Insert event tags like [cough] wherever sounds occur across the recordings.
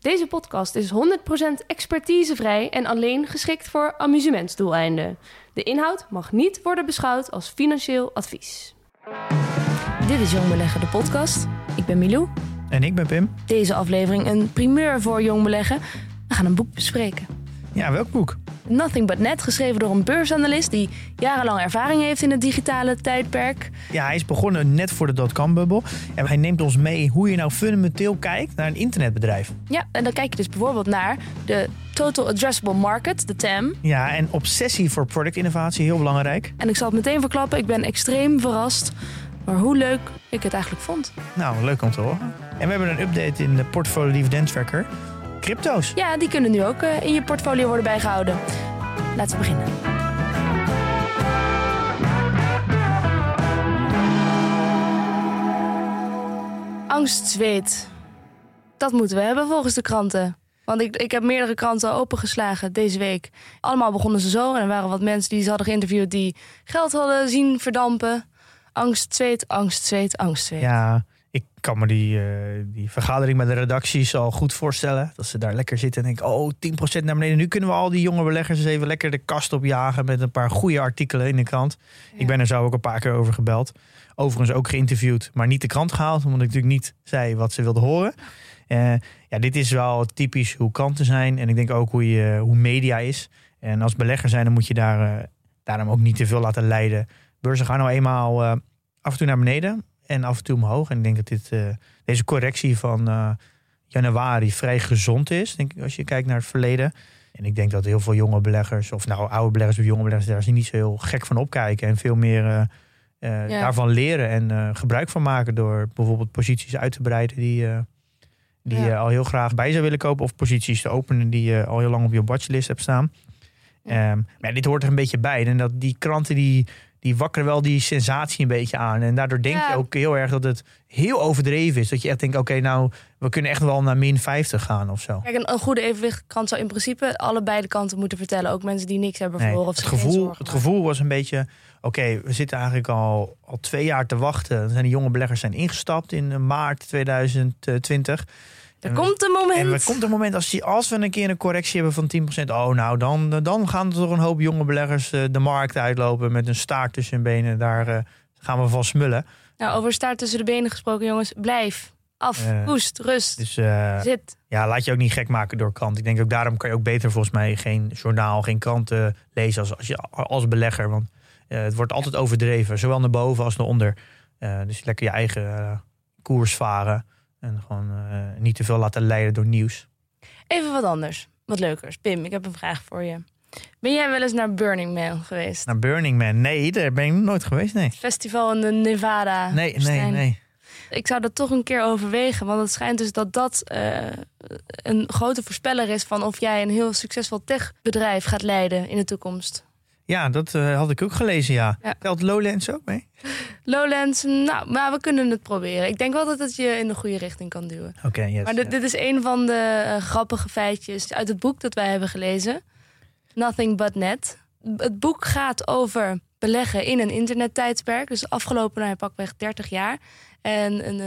Deze podcast is 100% expertisevrij en alleen geschikt voor amusementsdoeleinden. De inhoud mag niet worden beschouwd als financieel advies. Dit is Jong Beleggen, de podcast. Ik ben Milou. En ik ben Pim. Deze aflevering een primeur voor Jong Beleggen. We gaan een boek bespreken. Ja, welk boek? Nothing But Net, geschreven door een beursanalist die jarenlang ervaring heeft in het digitale tijdperk. Ja, hij is begonnen net voor de dotcom-bubbel. En hij neemt ons mee hoe je nou fundamenteel kijkt naar een internetbedrijf. Ja, en dan kijk je dus bijvoorbeeld naar de Total Addressable Market, de TAM. Ja, en obsessie voor productinnovatie, heel belangrijk. En ik zal het meteen verklappen, ik ben extreem verrast. Maar hoe leuk ik het eigenlijk vond. Nou, leuk om te horen. En we hebben een update in de portfolio dividend tracker. Crypto's. Ja, die kunnen nu ook uh, in je portfolio worden bijgehouden. Laten we beginnen. Angst, zweet. Dat moeten we hebben volgens de kranten. Want ik, ik heb meerdere kranten opengeslagen deze week. Allemaal begonnen ze zo. En er waren wat mensen die ze hadden geïnterviewd die geld hadden zien verdampen. Angst, zweet, angst, zweet, angst, zweet. Ja, ik kan me die, uh, die vergadering met de redacties al goed voorstellen. Dat ze daar lekker zitten en denken, oh, 10% naar beneden. Nu kunnen we al die jonge beleggers eens even lekker de kast opjagen... met een paar goede artikelen in de krant. Ja. Ik ben er zo ook een paar keer over gebeld. Overigens ook geïnterviewd, maar niet de krant gehaald... omdat ik natuurlijk niet zei wat ze wilden horen. Uh, ja, dit is wel typisch hoe kranten zijn. En ik denk ook hoe, je, hoe media is. En als belegger zijn, dan moet je daar, uh, daarom ook niet te veel laten leiden. Beurzen gaan nou eenmaal af en toe naar beneden en af en toe omhoog. En ik denk dat dit, uh, deze correctie van uh, januari vrij gezond is. Denk ik, als je kijkt naar het verleden. En ik denk dat heel veel jonge beleggers, of nou oude beleggers of jonge beleggers, daar niet zo heel gek van opkijken. En veel meer uh, ja. daarvan leren en gebruik van maken. Door bijvoorbeeld posities uit te breiden die, die ja. je al heel graag bij zou willen kopen. Of posities te openen die je al heel lang op je watchlist hebt staan. Um, maar dit hoort er een beetje bij. En dat die kranten die die wakkeren wel die sensatie een beetje aan. En daardoor denk ja. je ook heel erg dat het heel overdreven is. Dat je echt denkt, oké, okay, nou, we kunnen echt wel naar min 50 gaan of zo. Kijk, een, een goede evenwichtkrant zou in principe allebei de kanten moeten vertellen. Ook mensen die niks hebben verloren. Nee, het, gevoel, het gevoel was een beetje, oké, okay, we zitten eigenlijk al, al twee jaar te wachten. Dan zijn die jonge beleggers zijn ingestapt in maart 2020. Er komt een moment. En er komt een moment als, die, als we een keer een correctie hebben van 10%. Oh, nou, dan, dan gaan er toch een hoop jonge beleggers uh, de markt uitlopen met een staart tussen hun benen. Daar uh, gaan we van smullen. Nou, over staart tussen de benen gesproken, jongens. Blijf. Af. Uh, hoest. Rust. Dus, Zit. Ja, laat je ook niet gek maken door krant. Ik denk ook daarom kan je ook beter volgens mij geen journaal, geen kranten lezen als, als, je, als belegger. Want het wordt altijd overdreven. Zowel naar boven als naar onder. dus lekker je eigen koers varen. En gewoon uh, niet te veel laten leiden door nieuws. Even wat anders. Wat leukers. Pim, ik heb een vraag voor je. Ben jij wel eens naar Burning Man geweest? Naar Burning Man? Nee, daar ben ik nooit geweest, nee. Festival in de Nevada. Nee, nee, nee. Ik zou dat toch een keer overwegen. Want het schijnt dus dat dat uh, een grote voorspeller is... van of jij een heel succesvol techbedrijf gaat leiden in de toekomst. Ja, dat uh, had ik ook gelezen, ja. ja. Telt Lowlands ook mee? Lowlands, nou, maar we kunnen het proberen. Ik denk wel dat het je in de goede richting kan duwen. Oké, okay, yes, Maar dit, dit, is een van de uh, grappige feitjes uit het boek dat wij hebben gelezen. Nothing But Net. Het boek gaat over beleggen in een internettijdperk. Dus afgelopen nou, pakweg 30 jaar. En uh,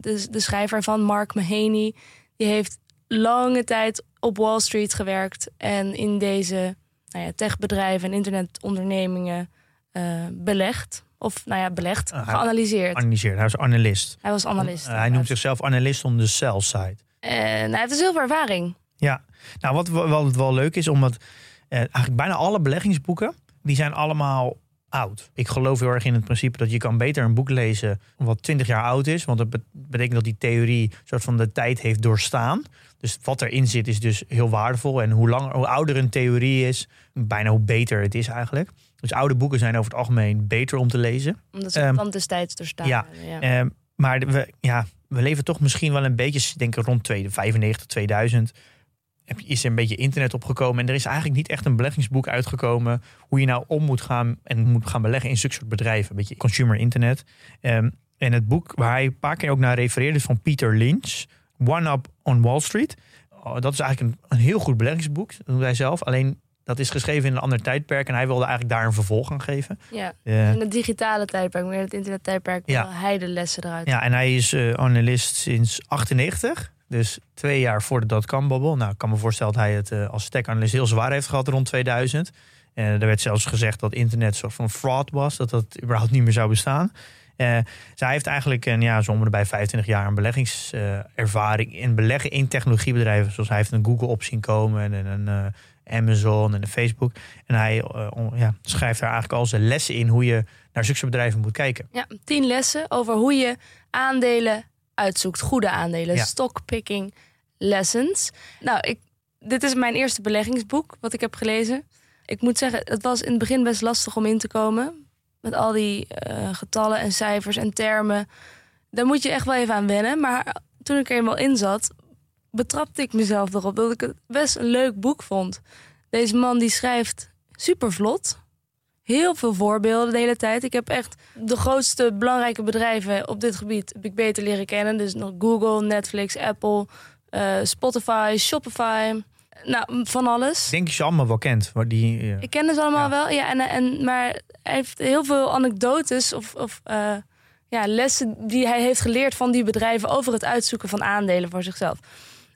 de, de schrijver van Mark Mahaney... die heeft lange tijd op Wall Street gewerkt. En in deze nou ja, techbedrijven en internetondernemingen uh, belegd. Of nou ja, belegd, uh, geanalyseerd. Analyseerd. Hij was analist. Hij was analist. Uh, hij noemt zichzelf analist om de sell side. En hij heeft dus heel veel ervaring. Ja, nou wat wel, wel leuk is, omdat eigenlijk bijna alle beleggingsboeken, die zijn allemaal oud. Ik geloof heel erg in het principe dat je kan beter een boek lezen wat 20 jaar oud is. Want dat betekent dat die theorie soort van de tijd heeft doorstaan. Dus wat erin zit is dus heel waardevol. En hoe, langer, hoe ouder een theorie is, bijna hoe beter het is eigenlijk. Dus oude boeken zijn over het algemeen beter om te lezen. Omdat ze um, van destijds doorstaan. Ja, ja. Um, maar we, ja, we leven toch misschien wel een beetje, denk ik rond 95, 2000 heb- is er een beetje internet opgekomen. En er is eigenlijk niet echt een beleggingsboek uitgekomen. Hoe je nou om moet gaan en moet gaan beleggen in zulke soort bedrijven. Een beetje consumer internet. Ehm, en het boek waar hij een paar keer ook naar refereerde is van Peter Lynch. One Up on Wall Street. Oh, dat is eigenlijk een, een heel goed beleggingsboek. Dat doet hij zelf. Alleen dat is geschreven in een ander tijdperk. En hij wilde eigenlijk daar een vervolg aan geven. Ja. Eh, In het digitale tijdperk, meer het internettijdperk, Ja. hij de lessen eruit. Ja, en hij is eh, analist sinds 98. Dus twee jaar voor de dotcom-bubble. Nou, ik kan me voorstellen dat hij het eh, als tech-analyst heel zwaar heeft gehad rond 2000. En er werd zelfs gezegd dat internet soort van fraud was. Dat dat überhaupt niet meer zou bestaan. Eh hij heeft eigenlijk een, ja, zo bij 25 jaar een beleggingservaring in beleggen in technologiebedrijven. Zoals hij heeft een Google op zien komen en een eh, Amazon en een Facebook. En hij eh, ja, schrijft daar eigenlijk al zijn lessen in hoe je naar zulke bedrijven moet kijken. Ja, tien lessen over hoe je aandelen uitzoekt. Goede aandelen. Ja. Stockpicking lessons. Nou, ik, dit is mijn eerste beleggingsboek wat ik heb gelezen. Ik moet zeggen, het was in het begin best lastig om in te komen. Met al die eh, getallen en cijfers en termen. Daar moet je echt wel even aan wennen. Maar toen ik er eenmaal in zat, betrapte ik mezelf erop dat ik het best een leuk boek vond. Deze man die schrijft super vlot. Heel veel voorbeelden de hele tijd. Ik heb echt de grootste belangrijke bedrijven op dit gebied ik beter leren kennen. Dus nog Google, Netflix, Apple, eh, Spotify, Shopify. Nou, van alles. Ik denk je ze allemaal wel kent. Maar die, Ik ken ze allemaal Ja. wel, ja, en, en, maar hij heeft heel veel anekdotes of, of eh, ja, lessen die hij heeft geleerd van die bedrijven over het uitzoeken van aandelen voor zichzelf.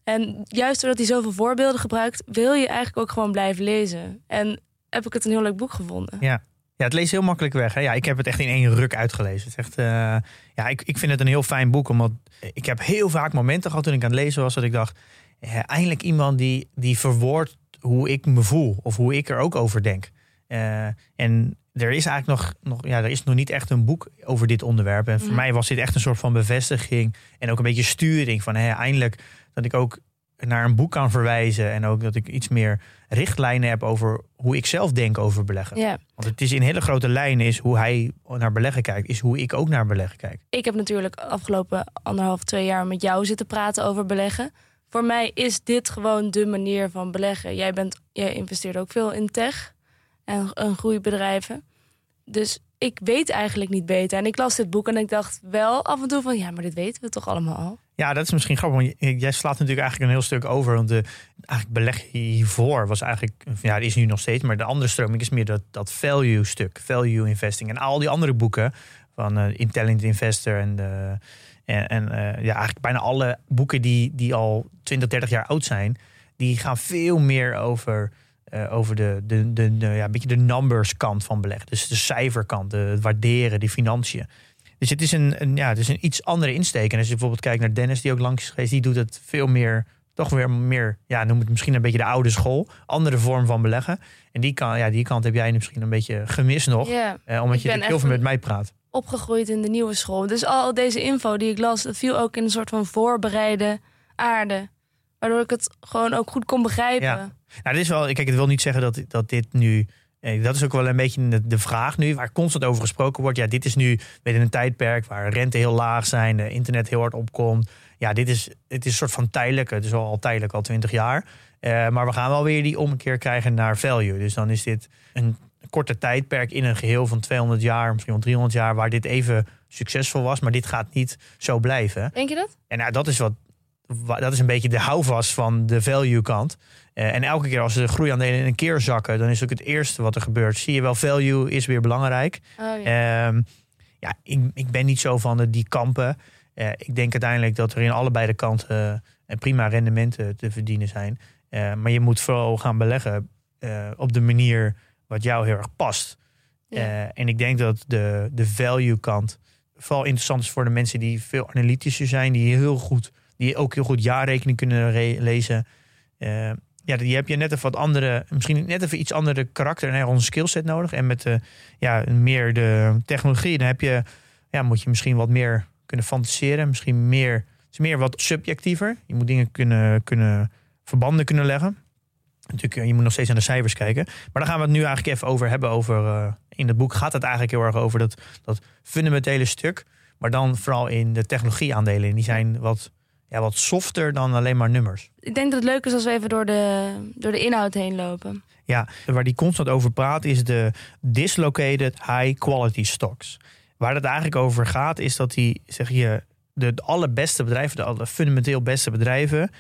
En juist doordat hij zoveel voorbeelden gebruikt, wil je eigenlijk ook gewoon blijven lezen. En heb ik het een heel leuk boek gevonden. Ja. Ja, het leest heel makkelijk weg. Hè? Ja, ik heb het echt in één ruk uitgelezen. Het is echt, eh, ja, ik, ik vind het een heel fijn boek. Omdat ik heb heel vaak momenten gehad toen ik aan het lezen was... dat ik dacht, eindelijk iemand die, die verwoordt hoe ik me voel. Of hoe ik er ook over denk. Eh, en er is eigenlijk nog, nog, ja, er is nog niet echt een boek over dit onderwerp. En voor Mhm. mij was dit echt een soort van bevestiging. En ook een beetje sturing van hè, eindelijk dat ik ook naar een boek kan verwijzen. En ook dat ik iets meer richtlijnen heb over hoe ik zelf denk over beleggen. Want het is in hele grote lijnen is hoe hij naar beleggen kijkt, is hoe ik ook naar beleggen kijk. ik heb natuurlijk afgelopen anderhalf, twee jaar met jou zitten praten over beleggen. Voor mij is dit gewoon de manier van beleggen. Jij, bent, jij investeert ook veel in tech en, en groeibedrijven. Dus ik weet eigenlijk niet beter. En ik las dit boek en ik dacht wel af en toe van... ja, maar dit weten we toch allemaal al? Ja, dat is misschien grappig. Want jij slaat natuurlijk eigenlijk een heel stuk over. Want de, eigenlijk beleg hiervoor was eigenlijk, ja, die is nu nog steeds, maar de andere stroming is meer dat, dat value stuk, value investing. En al die andere boeken van eh, Intelligent Investor en, de, en, en eh, ja, eigenlijk bijna alle boeken die, die al 20, 30 jaar oud zijn, die gaan veel meer over, eh, over de, de, de, de, ja, een beetje de numbers kant van beleggen. Dus de cijferkant, de, het waarderen, de financiën. Dus het is een, een, ja, het is een iets andere insteek. En als je bijvoorbeeld kijkt naar Dennis, die ook langs is geweest, die doet het veel meer, toch weer meer, ja, noem het misschien een beetje de oude school. Andere vorm van beleggen. En die, kan, ja, die kant heb jij misschien een beetje gemist nog. Eh, omdat Ik je heel veel met mij praat. Opgegroeid in de nieuwe school. Dus al deze info die ik las, dat viel ook in een soort van voorbereide aarde. Waardoor ik het gewoon ook goed kon begrijpen. Ja. Nou, dit is wel, kijk, het wil niet zeggen dat, dat dit nu. eh, Dat is ook wel een beetje de, vraag nu, waar constant over gesproken wordt. Ja, dit is nu in een tijdperk waar rente heel laag zijn, de internet heel hard opkomt. Ja, dit is, het is een soort van tijdelijk. Het is al, al tijdelijk, al twintig jaar. Eh, maar we gaan wel weer die omkeer krijgen naar value. Dus dan is dit een korte tijdperk in een geheel van 200 jaar, misschien wel 300 jaar, waar dit even succesvol was. Maar dit gaat niet zo blijven. Denk je dat? En nou, dat is wat. wa- Dat is een beetje de houvast van de value kant. Eh, en elke keer als de groeiaandelen in een keer zakken, dan is ook het eerste wat er gebeurt. Zie je wel, value is weer belangrijk. Oh, ja. Ehm, ja, ik, ik ben niet zo van de, die kampen. Eh, ik denk uiteindelijk dat er in allebei de kanten eh, prima rendementen te verdienen zijn. Maar je moet vooral gaan beleggen op de manier wat jou heel erg past. Ja. Eh, en ik denk dat de, de value kant vooral interessant is voor de mensen die veel analytischer zijn, die heel goed, die ook heel goed jaarrekening kunnen lezen. Eh, ja, die heb je net even wat andere, misschien net even iets andere karakter en een skillset nodig. En met de, ja, meer de technologie, dan heb je, ja, moet je misschien wat meer kunnen fantaseren. Misschien meer, het is meer wat subjectiever. Je moet dingen kunnen, kunnen verbanden kunnen leggen. Natuurlijk, eh, je moet nog steeds naar de cijfers kijken. Maar daar gaan we het nu eigenlijk even over hebben. Over, eh, in het boek gaat het eigenlijk heel erg over dat, dat fundamentele stuk. Maar dan vooral in de technologieaandelen. En die zijn wat, ja, wat softer dan alleen maar nummers. Ik denk dat het leuk is als we even door de, door de inhoud heen lopen. Ja, waar die constant over praat is de dislocated high quality stocks. Waar het eigenlijk over gaat is dat die, zeg je, de, de allerbeste bedrijven, de alle fundamenteel beste bedrijven,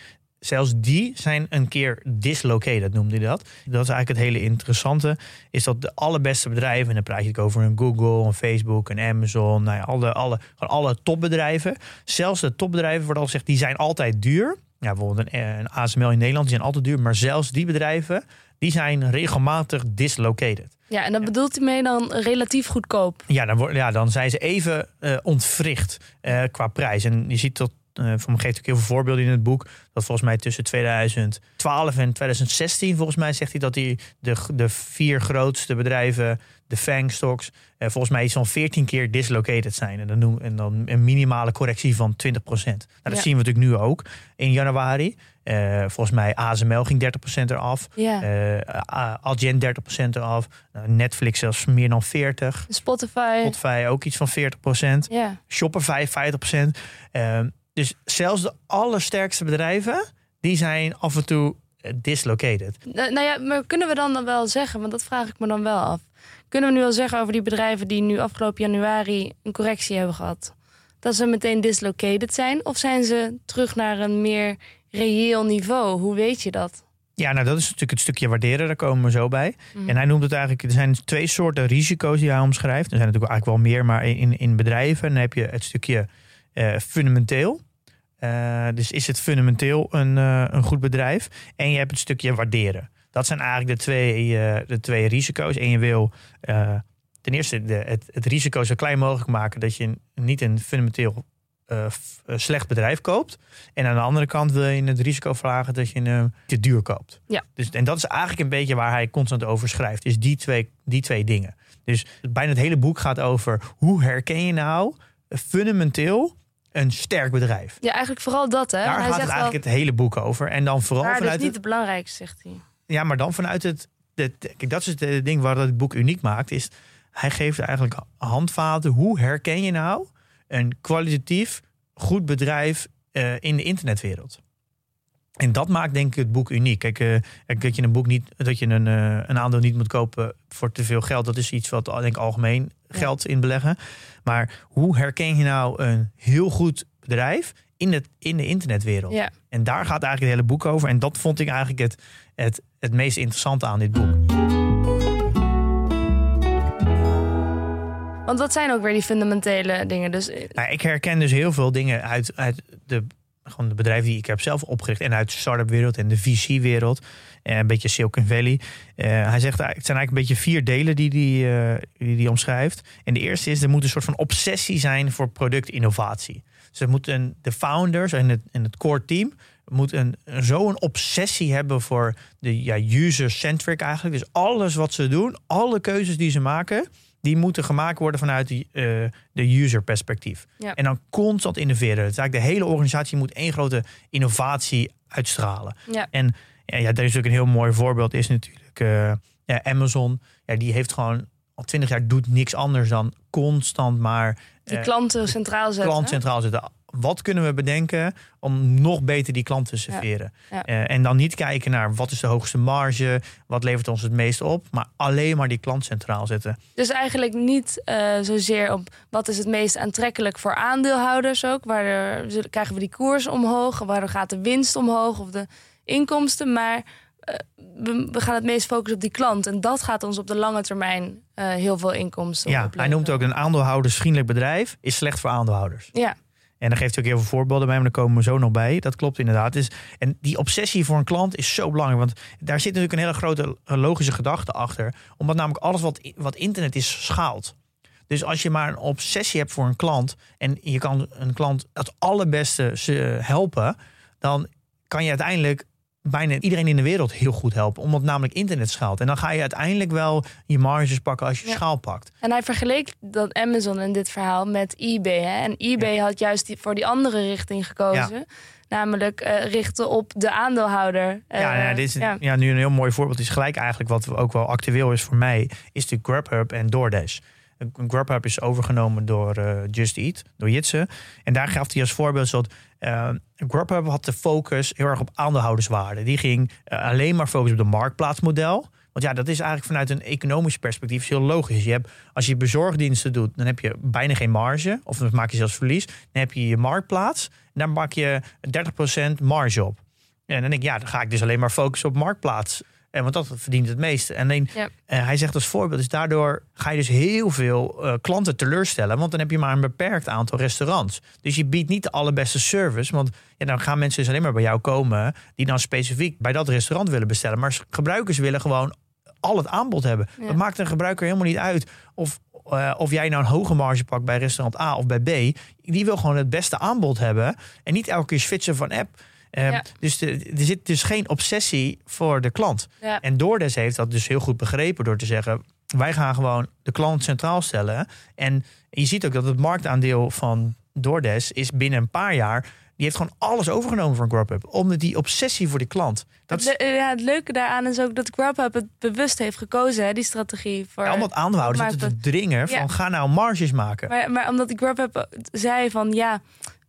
zelfs die zijn een keer dislocated, noemde hij dat. Dat is eigenlijk het hele interessante, is dat de allerbeste bedrijven, en dan praat je over een Google, een Facebook, een Amazon, nou ja, alle, alle, alle topbedrijven. Zelfs de topbedrijven wordt al gezegd, die zijn altijd duur. Ja, bijvoorbeeld een, een ASML in Nederland, die zijn altijd duur. Maar zelfs die bedrijven, die zijn regelmatig dislocated. Ja, en dan bedoelt hij mee dan relatief goedkoop. Ja, dan, ja, dan zijn ze even uh, ontwricht uh, qua prijs. En je ziet dat, uh, voor me geeft ook heel veel voorbeelden in het boek. Dat volgens mij tussen 2012 en 2016, volgens mij zegt hij dat die de, de vier grootste bedrijven, de FANG stocks, volgens mij van 14 keer dislocated zijn. En dan, noem, en dan een minimale correctie van 20%. Nou, dat Ja. zien we natuurlijk nu ook in januari. Eh, volgens mij ASML ging 30% eraf. Ja. Eh, A- Adyen 30% eraf. Nou, Netflix zelfs meer dan 40%. Spotify. Spotify ook iets van 40%. Ja. Shopify 50%. Dus zelfs de allersterkste bedrijven, die zijn af en toe eh, dislocated. Nou nou ja, maar kunnen we dan, wel zeggen, want dat vraag ik me dan wel af. Kunnen we nu wel zeggen over die bedrijven die nu afgelopen januari een correctie hebben gehad? Dat ze meteen dislocated zijn? Of zijn ze terug naar een meer reëel niveau? Hoe weet je dat? Ja, nou dat is natuurlijk het stukje waarderen, daar komen we zo bij. Mhm. En hij noemt het eigenlijk, er zijn twee soorten risico's die hij omschrijft. Er zijn natuurlijk eigenlijk wel meer, maar in, in bedrijven dan heb je het stukje eh, fundamenteel. Eh, dus is het fundamenteel een, eh, een goed bedrijf? En je hebt het stukje waarderen. Dat zijn eigenlijk de twee, de twee risico's. En je wil ten eerste de, het, het risico zo klein mogelijk maken dat je niet een fundamenteel f- slecht bedrijf koopt. En aan de andere kant wil je het risico verlagen dat je een te duur koopt. Ja. Dus, en dat is eigenlijk een beetje waar hij constant over schrijft. Is die twee, die twee dingen. Dus bijna het hele boek gaat over hoe herken je nou fundamenteel een sterk bedrijf. Ja, eigenlijk vooral dat, hè? Daar hij gaat het wel, eigenlijk het hele boek over. En dan vooral maar dat is vanuit niet het, belangrijkste, zegt hij. ja, maar dan vanuit het. Kijk, dat is het eh, ding waar het boek uniek maakt. Is hij geeft eigenlijk handvaten. Hoe herken je nou een kwalitatief goed bedrijf eh, in de internetwereld? En dat maakt denk ik het boek uniek. Kijk, eh, dat je een boek niet, dat je een, eh, een aandeel niet moet kopen voor te veel geld. Dat is iets wat denk ik algemeen Ja. geldt in beleggen. Maar hoe herken je nou een heel goed bedrijf in, het, in de internetwereld? Ja. En daar gaat eigenlijk het hele boek over. En dat vond ik eigenlijk het, het, het meest interessante aan dit boek. Want wat zijn ook weer die fundamentele dingen? Dus eh, Nou, ik herken dus heel veel dingen uit, uit de, gewoon de bedrijven die ik heb zelf opgericht. En uit de start-up wereld en de VC-wereld. En een beetje Silicon Valley. Eh, hij zegt, het zijn eigenlijk een beetje vier delen die die, eh, die die omschrijft. En de eerste is, er moet een soort van obsessie zijn voor productinnovatie. Dus er moeten de founders en het, en het core team moet een, zo'n obsessie hebben voor de ja, user-centric eigenlijk. Dus alles wat ze doen, alle keuzes die ze maken, die moeten gemaakt worden vanuit die, eh, de user-perspectief. Ja. En dan constant innoveren. Dus eigenlijk de hele organisatie moet één grote innovatie uitstralen. ja. En ja, ja, daar is ook een heel mooi voorbeeld is natuurlijk eh, ja, Amazon. Ja, die heeft gewoon al twintig jaar doet niks anders dan constant maar die eh, klanten centraal zetten. klant centraal zetten. Wat kunnen we bedenken om nog beter die klant te serveren? Ja. Eh, en dan niet kijken naar wat is de hoogste marge, wat levert ons het meest op, maar alleen maar die klant centraal zetten. Dus eigenlijk niet eh, zozeer op wat is het meest aantrekkelijk voor aandeelhouders ook. Zullen- krijgen we die koers omhoog, waardoor gaat de winst omhoog of de inkomsten. Maar eh, we, we gaan het meest focussen op die klant. En dat gaat ons op de lange termijn heel veel inkomsten Ja, opleveren. hij noemt ook een aandeelhoudersvriendelijk bedrijf is slecht voor aandeelhouders. Ja, En dan geeft hij ook heel veel voorbeelden bij, maar daar komen we zo nog bij. Dat klopt inderdaad. Dus, en die obsessie voor een klant is zo belangrijk. Want daar zit natuurlijk een hele grote logische gedachte achter. Omdat namelijk alles wat, wat internet is, schaalt. Dus als je maar een obsessie hebt voor een klant... en je kan een klant het allerbeste helpen... dan kan je uiteindelijk bijna iedereen in de wereld heel goed helpen. Omdat namelijk internet schaalt. En dan ga je uiteindelijk wel je marges pakken als je Ja. schaal pakt. en hij vergeleek dat Amazon in dit verhaal met eBay. Hè? En eBay had juist die, voor die andere richting gekozen. Namelijk eh, richten op de aandeelhouder. Eh, Ja, nou, dit is ja. ja. nu een heel mooi voorbeeld. is gelijk eigenlijk wat ook wel actueel is voor mij. Is de Grubhub en DoorDash. Grubhub is overgenomen door uh, Just Eat, door Jitse. En daar gaf hij als voorbeeld dat uh, Grubhub had de focus heel erg op aandeelhouderswaarde. Die ging uh, alleen maar focussen op de marktplaatsmodel. Want ja, dat is eigenlijk vanuit een economisch perspectief heel logisch. Je hebt, als je bezorgdiensten doet, dan heb je bijna geen marge. Of dan maak je zelfs verlies. Dan heb je je marktplaats. En daar maak je 30% marge op. En dan denk ik, ja, dan ga ik dus alleen maar focussen op marktplaats. En want dat verdient het meeste. En alleen, ja. uh, hij zegt als voorbeeld, dus daardoor ga je dus heel veel uh, klanten teleurstellen. Want dan heb je maar een beperkt aantal restaurants. Dus je biedt niet de allerbeste service. Want ja, dan gaan mensen dus alleen maar bij jou komen die dan specifiek bij dat restaurant willen bestellen. Maar gebruikers willen gewoon al het aanbod hebben. Ja. Dat maakt een gebruiker helemaal niet uit of, uh, of jij nou een hoge marge pakt bij restaurant A of bij B. Die wil gewoon het beste aanbod hebben. En niet elke keer switchen van app. Ja. Dus de, er zit dus geen obsessie voor de klant. Ja. En DoorDash heeft dat dus heel goed begrepen door te zeggen: wij gaan gewoon de klant centraal stellen. En je ziet ook dat het marktaandeel van DoorDash is binnen een paar jaar die heeft gewoon alles overgenomen van Grubhub. Omdat die obsessie voor die klant. Dat het, le ja, het leuke daaraan is ook dat Grubhub het bewust heeft gekozen, hè, die strategie. Voor, ja, om aandeelhouders te dringen van ja. ga nou marges maken. Maar, maar omdat Grubhub zei van ja,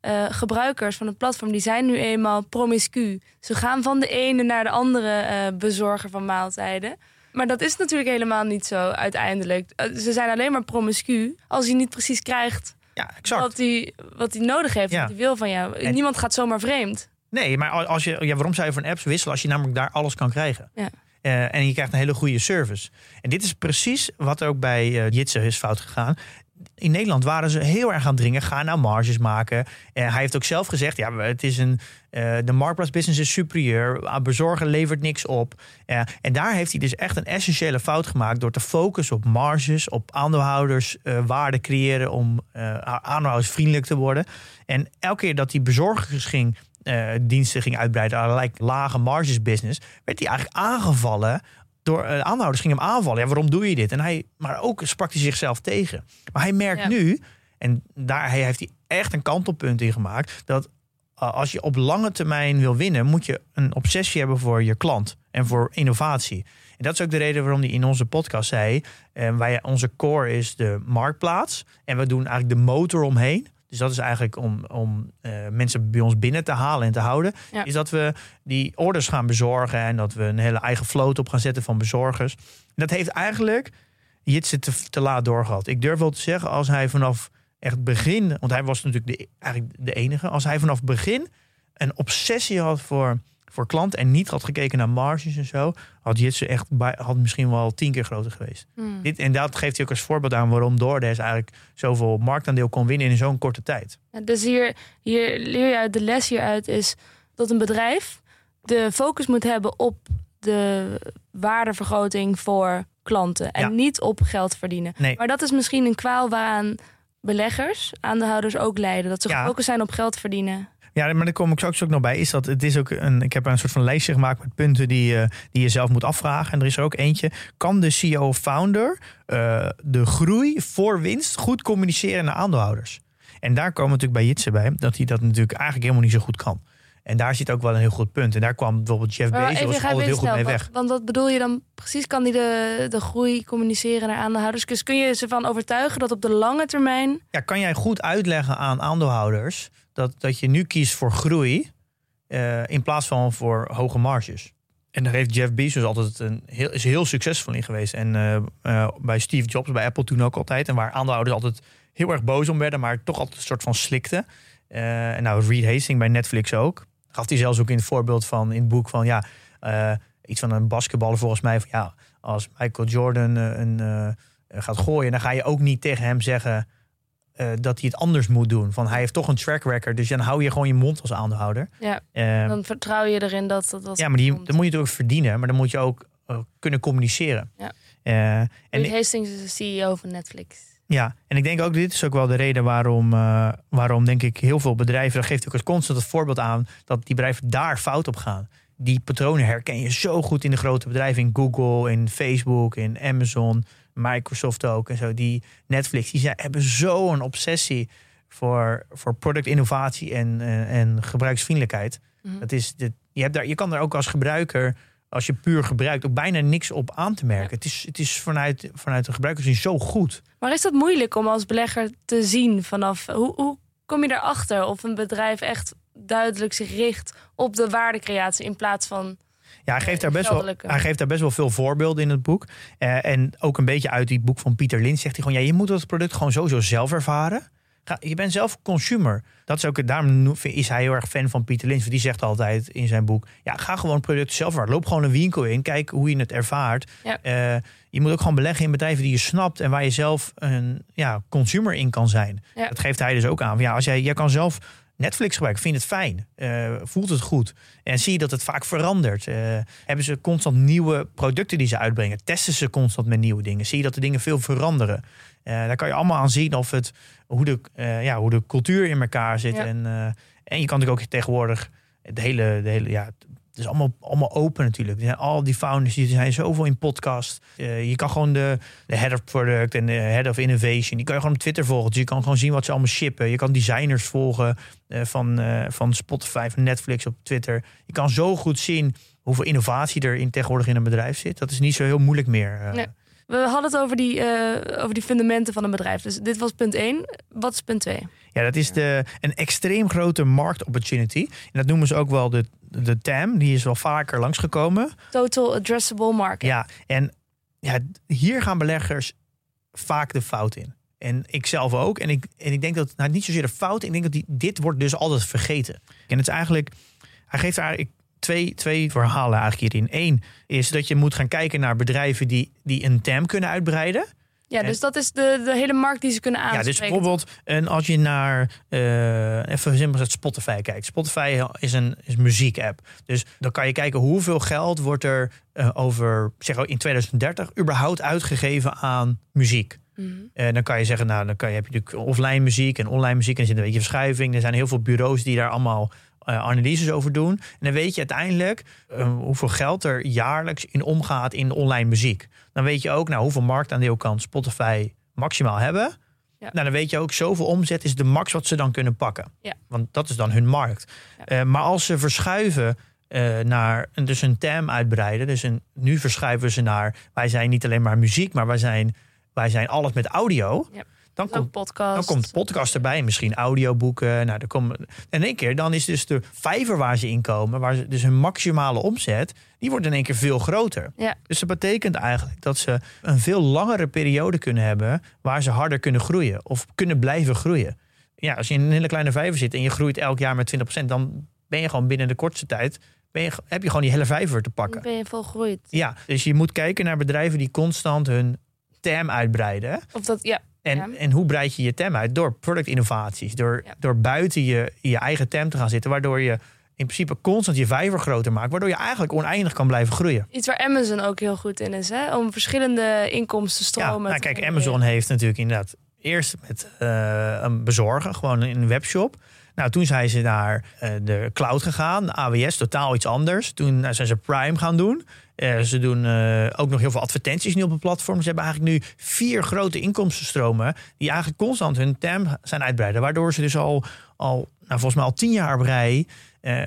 uh, gebruikers van het platform die zijn nu eenmaal promiscu. Ze gaan van de ene naar de andere uh, bezorger van maaltijden. Maar dat is natuurlijk helemaal niet zo uiteindelijk. Uh, ze zijn alleen maar promiscu als je niet precies krijgt ja, exact. Wat hij wat nodig heeft, ja. wat hij wil van jou. En Niemand gaat zomaar vreemd. Nee, maar als je, ja, waarom zou je van apps wisselen als je namelijk daar alles kan krijgen? Ja. Uh, en je krijgt een hele goede service. En dit is precies wat ook bij uh, is fout gegaan. In Nederland waren ze heel erg aan dringen. Ga nou marges maken. En hij heeft ook zelf gezegd: ja, het is een. Uh, de marktplaatsbusiness is superieur. Bezorgen levert niks op. en daar heeft hij dus echt een essentiële fout gemaakt. door te focussen op marges, op aandeelhouders, waarde creëren. om aandeelhouders vriendelijk te worden. En elke keer dat die bezorgers ging diensten ging uitbreiden, allerlei lage marges business, werd hij eigenlijk aangevallen door uh, aanhouders gingen hem aanvallen. Ja, waarom doe je dit? En hij, maar ook sprak hij zichzelf tegen. Maar hij merkt ja. nu, en daar heeft hij echt een kantelpunt in gemaakt, dat uh, als je op lange termijn wil winnen, moet je een obsessie hebben voor je klant en voor innovatie. En dat is ook de reden waarom hij in onze podcast zei: uh, wij, onze core is de marktplaats en we doen eigenlijk de motor omheen. Dus dat is eigenlijk om, om uh, mensen bij ons binnen te halen en te houden. Ja. Is dat we die orders gaan bezorgen en dat we een hele eigen vloot op gaan zetten van bezorgers. En dat heeft eigenlijk Jitse te, te laat doorgehad. Ik durf wel te zeggen, als hij vanaf echt begin, want hij was natuurlijk de, eigenlijk de enige, als hij vanaf begin een obsessie had voor, voor klanten en niet had gekeken naar marges en zo, had Jitse echt bij, had misschien wel tien keer groter geweest. Hmm. Dit, en dat geeft hij ook als voorbeeld aan waarom DoorDash eigenlijk zoveel marktaandeel kon winnen in zo'n korte tijd. Ja, dus hier, hier leer je uit, de les hieruit is dat een bedrijf de focus moet hebben op de waardevergroting voor klanten en Ja. niet op geld verdienen. Nee. Maar dat is misschien een kwaal waaraan beleggers, aandeelhouders ook lijden. Dat ze Ja. gefocust zijn op geld verdienen. Ja, maar daar kom ik straks ook nog bij. Is dat het is ook een. Ik heb een soort van lijstje gemaakt met punten die, je die je zelf moet afvragen. En er is er ook eentje. Kan de CEO of founder eh, de groei voor winst goed communiceren naar aandeelhouders? En daar komen natuurlijk bij Jitse bij. Dat hij dat natuurlijk eigenlijk helemaal niet zo goed kan. En daar zit ook wel een heel goed punt. En daar kwam bijvoorbeeld Jeff Bezos altijd heel goed snel, mee want- weg. Want wat bedoel je dan precies? Kan die de, de groei communiceren naar aandeelhouders? Dus kun je ze van overtuigen dat op de lange termijn... Ja, kan jij goed uitleggen aan aandeelhouders dat, dat je nu kiest voor groei eh, in plaats van voor hoge marges? En daar heeft Jeff Bezos altijd een heel, is heel succesvol in geweest. En eh, eh, bij Steve Jobs, bij Apple toen ook altijd. En waar aandeelhouders altijd heel erg boos om werden, maar toch altijd een soort van slikten. Eh, en nou, Reed Hastings bij Netflix ook. Gaf hij zelfs ook in het voorbeeld van in het boek van ja, iets van een basketballer volgens mij. Van ja, als Michael Jordan een, gaat gooien, dan ga je ook niet tegen hem zeggen eh, dat hij het anders moet doen. Van hij heeft toch een track record, dus dan hou je gewoon je mond als aandeelhouder. Ja, Eh, dan vertrouw je erin dat dat... dat ja, maar die, komt. dan moet je het ook verdienen, maar dan moet je ook eh, kunnen communiceren. Ja. En Reed Hastings is de CEO van Netflix. ja, en ik denk ook, dit is ook wel de reden waarom, waarom denk ik heel veel bedrijven, dat geeft ook als constant het voorbeeld aan, dat die bedrijven daar fout op gaan. Die patronen herken je zo goed in de grote bedrijven, in Google, in Facebook, in Amazon, Microsoft ook en zo. Die Netflix, die zijn, hebben zo'n obsessie voor, voor productinnovatie en, eh, en gebruiksvriendelijkheid. Mhm. Dat is dit, je, hebt daar, je kan daar ook als gebruiker als je puur gebruikt, ook bijna niks op aan te merken. Het is, het is vanuit, vanuit de gebruikerzin zo goed. Maar is dat moeilijk om als belegger te zien vanaf... Hoe, hoe kom je erachter of een bedrijf echt duidelijk zich richt op de waardecreatie in plaats van... Ja, hij geeft, daar best wel, hij geeft daar best wel veel voorbeelden in het boek. Eh, en ook een beetje uit die boek van Pieter Lins zegt hij gewoon... ja, je moet dat product gewoon sowieso zelf ervaren. Ga, je bent zelf consumer. Dat is ook, het- daarom is hij heel erg fan van Pieter Lins. Want die zegt altijd in zijn boek... ja, ga gewoon het product zelf ervaren. Loop gewoon een winkel in, kijk hoe je het ervaart. Ja. Eh, je moet ook gewoon beleggen in bedrijven die je snapt... en waar je zelf een ja, consumer in kan zijn. Ja. Dat geeft hij dus ook aan. Ja, als jij, jij kan zelf Netflix gebruiken, vind het fijn, eh, voelt het goed. En zie je dat het vaak verandert. Eh, hebben ze constant nieuwe producten die ze uitbrengen? Testen ze constant met nieuwe dingen? Zie je dat de dingen veel veranderen? Eh, daar kan je allemaal aan zien of het, hoe, de, ja, hoe de cultuur in elkaar zit. Ja. En, en je kan natuurlijk ook tegenwoordig de hele, de hele ja, het is allemaal, allemaal open natuurlijk. Er zijn al die founders, die zijn zoveel in podcast. Eh, je kan gewoon de, de head of product en de head of innovation, die kan je gewoon op Twitter volgen. Dus je kan gewoon zien wat ze allemaal shippen. Je kan designers volgen eh, van, eh, van Spotify, van Netflix op Twitter. Je kan zo goed zien hoeveel innovatie er in, tegenwoordig in een bedrijf zit. Dat is niet zo heel moeilijk meer. Nee. We hadden het over die, over die fundamenten van een bedrijf. Dus dit was punt 1. Wat is punt 2? Ja, dat is de, een extreem grote marktopportunity. En dat noemen ze ook wel de, de TAM. Die is wel vaker langsgekomen. Total Addressable Market. Ja, en ja, hier gaan beleggers vaak de fout in. En ik zelf ook. En ik, en ik denk dat, nou niet zozeer de fout, ik denk dat die, dit wordt dus altijd vergeten. En het is eigenlijk, hij geeft eigenlijk twee, twee verhalen eigenlijk hierin. Eén is dat je moet gaan kijken naar bedrijven die, die een TAM kunnen uitbreiden. Ja, dus dat is de, de hele markt die ze kunnen Ja, aanspreken. dus bijvoorbeeld en als je naar eh, even simpel gezegd Spotify kijkt. Spotify is een, is muziekapp. Dus dan kan je kijken hoeveel geld wordt er eh, over zeg in 2030 überhaupt uitgegeven aan muziek. Mhm. En dan kan je zeggen, nou dan kan je, heb je natuurlijk offline muziek en online muziek en er zit een beetje verschuiving. Er zijn heel veel bureaus die daar allemaal analyses over doen. En dan weet je uiteindelijk eh, hoeveel geld er jaarlijks in omgaat in online muziek. Dan weet je ook nou, hoeveel marktaandeel kan Spotify maximaal hebben. Ja. Nou, dan weet je ook, zoveel omzet is de max wat ze dan kunnen pakken. Ja. Want dat is dan hun markt. Ja. Eh, maar als ze verschuiven eh, naar dus een TAM uitbreiden. Dus een, nu verschuiven ze naar, wij zijn niet alleen maar muziek, maar wij zijn, wij zijn alles met audio. Dan komt podcast. dan komt podcast erbij, misschien audioboeken. Nou, dan komen, en in één keer, dan is dus de vijver waar ze in komen, waar ze, dus hun maximale omzet, die wordt in één keer veel groter. Ja. Dus dat betekent eigenlijk dat ze een veel langere periode kunnen hebben waar ze harder kunnen groeien of kunnen blijven groeien. Ja, als je in een hele kleine vijver zit en je groeit elk jaar met 20%, dan ben je gewoon binnen de kortste tijd, ben je, heb je gewoon die hele vijver te pakken. Ben je volgroeid. Ja, dus je moet kijken naar bedrijven die constant hun term uitbreiden. Of dat, ja. En, Ja. en hoe breid je je TAM uit? Door productinnovaties. Door, Ja. door buiten je, je eigen TAM te gaan zitten. Waardoor je in principe constant je vijver groter maakt. Waardoor je eigenlijk oneindig kan blijven groeien. Iets waar Amazon ook heel goed in is, hè? Om verschillende inkomstenstromen Ja, nou, kijk. Amazon heeft natuurlijk inderdaad eerst met eh, een bezorger, gewoon in een webshop. Nou, toen zijn ze naar eh, de cloud gegaan, AWS, totaal iets anders. Toen eh, zijn ze Prime gaan doen. Eh, ze doen eh, ook nog heel veel advertenties nu op het platform. Ze hebben eigenlijk nu vier grote inkomstenstromen die eigenlijk constant hun TAM zijn uitbreiden. Waardoor ze dus al, al nou, volgens mij al tien jaar op rij eh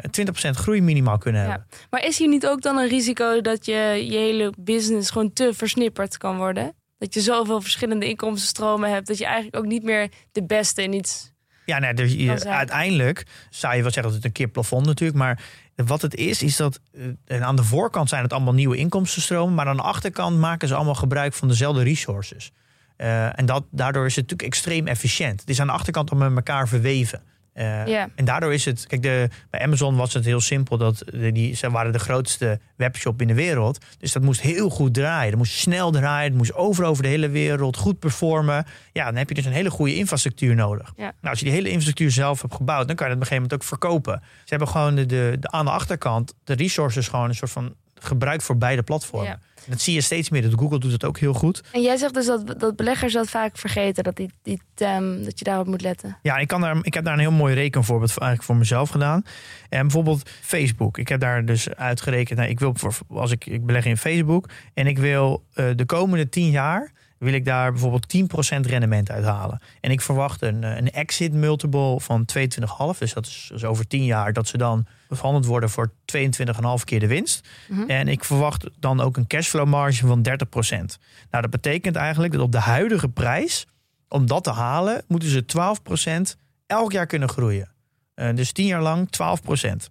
20% groei minimaal kunnen Ja. hebben. Maar is hier niet ook dan een risico dat je je hele business gewoon te versnipperd kan worden? Dat je zoveel verschillende inkomstenstromen hebt dat je eigenlijk ook niet meer de beste in iets. Ja, nee, dus je- uiteindelijk zou je wel zeggen dat het een keer plafond natuurlijk. Maar wat het is, is dat eh, aan de voorkant zijn het allemaal nieuwe inkomstenstromen. Maar aan de achterkant maken ze allemaal gebruik van dezelfde resources. Eh, en dat, daardoor is het natuurlijk extreem efficiënt. Het is aan de achterkant al met elkaar verweven. Eh. En daardoor is het, kijk, de, bij Amazon was het heel simpel dat die, ze waren de grootste webshop in de wereld. Dus dat moest heel goed draaien. Dat moest snel draaien. Het moest overal over de hele wereld goed performen. Ja, dan heb je dus een hele goede infrastructuur nodig. Nou, als je die hele infrastructuur zelf hebt gebouwd, dan kan je dat op een gegeven moment ook verkopen. Ze hebben gewoon de, de, de, aan de achterkant de resources gewoon een soort van gebruikt voor beide platformen. Ja. Dat zie je steeds meer. Dat Google doet het ook heel goed. En jij zegt dus dat, dat beleggers dat vaak vergeten, dat, die, die dat je daarop moet letten. Ja, ik, kan daar, ik heb daar een heel mooi rekenvoorbeeld voor, eigenlijk voor mezelf gedaan. En bijvoorbeeld Facebook. Ik heb daar dus uitgerekend. Nou, ik wil voor, als ik, ik beleg in Facebook en ik wil eh, de komende tien jaar wil ik daar bijvoorbeeld 10% rendement uithalen. En ik verwacht een, eh, een exit multiple van 22,5. Dus dat is dus over 10 jaar dat ze dan verhandeld worden voor 22,5 keer de winst. Mhm. En ik verwacht dan ook een cashflow marge van 30%. Nou, dat betekent eigenlijk dat op de huidige prijs, om dat te halen, moeten ze 12% elk jaar kunnen groeien. Eh, dus 10 jaar lang 12%.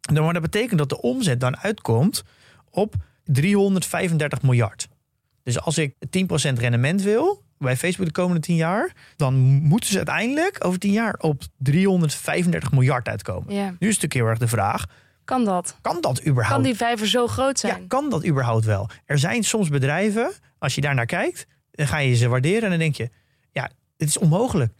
Dan, maar dat betekent dat de omzet dan uitkomt op 335 miljard. Dus als ik 10% rendement wil bij Facebook de komende 10 jaar, dan moeten ze uiteindelijk over 10 jaar op 335 miljard uitkomen. Ja. Nu is natuurlijk heel erg de vraag: Kan dat? kan dat überhaupt? Kan die vijver zo groot ja, zijn? kan dat überhaupt wel? Er zijn soms bedrijven, als je daar naar kijkt, dan ga je ze waarderen en dan denk je, ja, het is onmogelijk.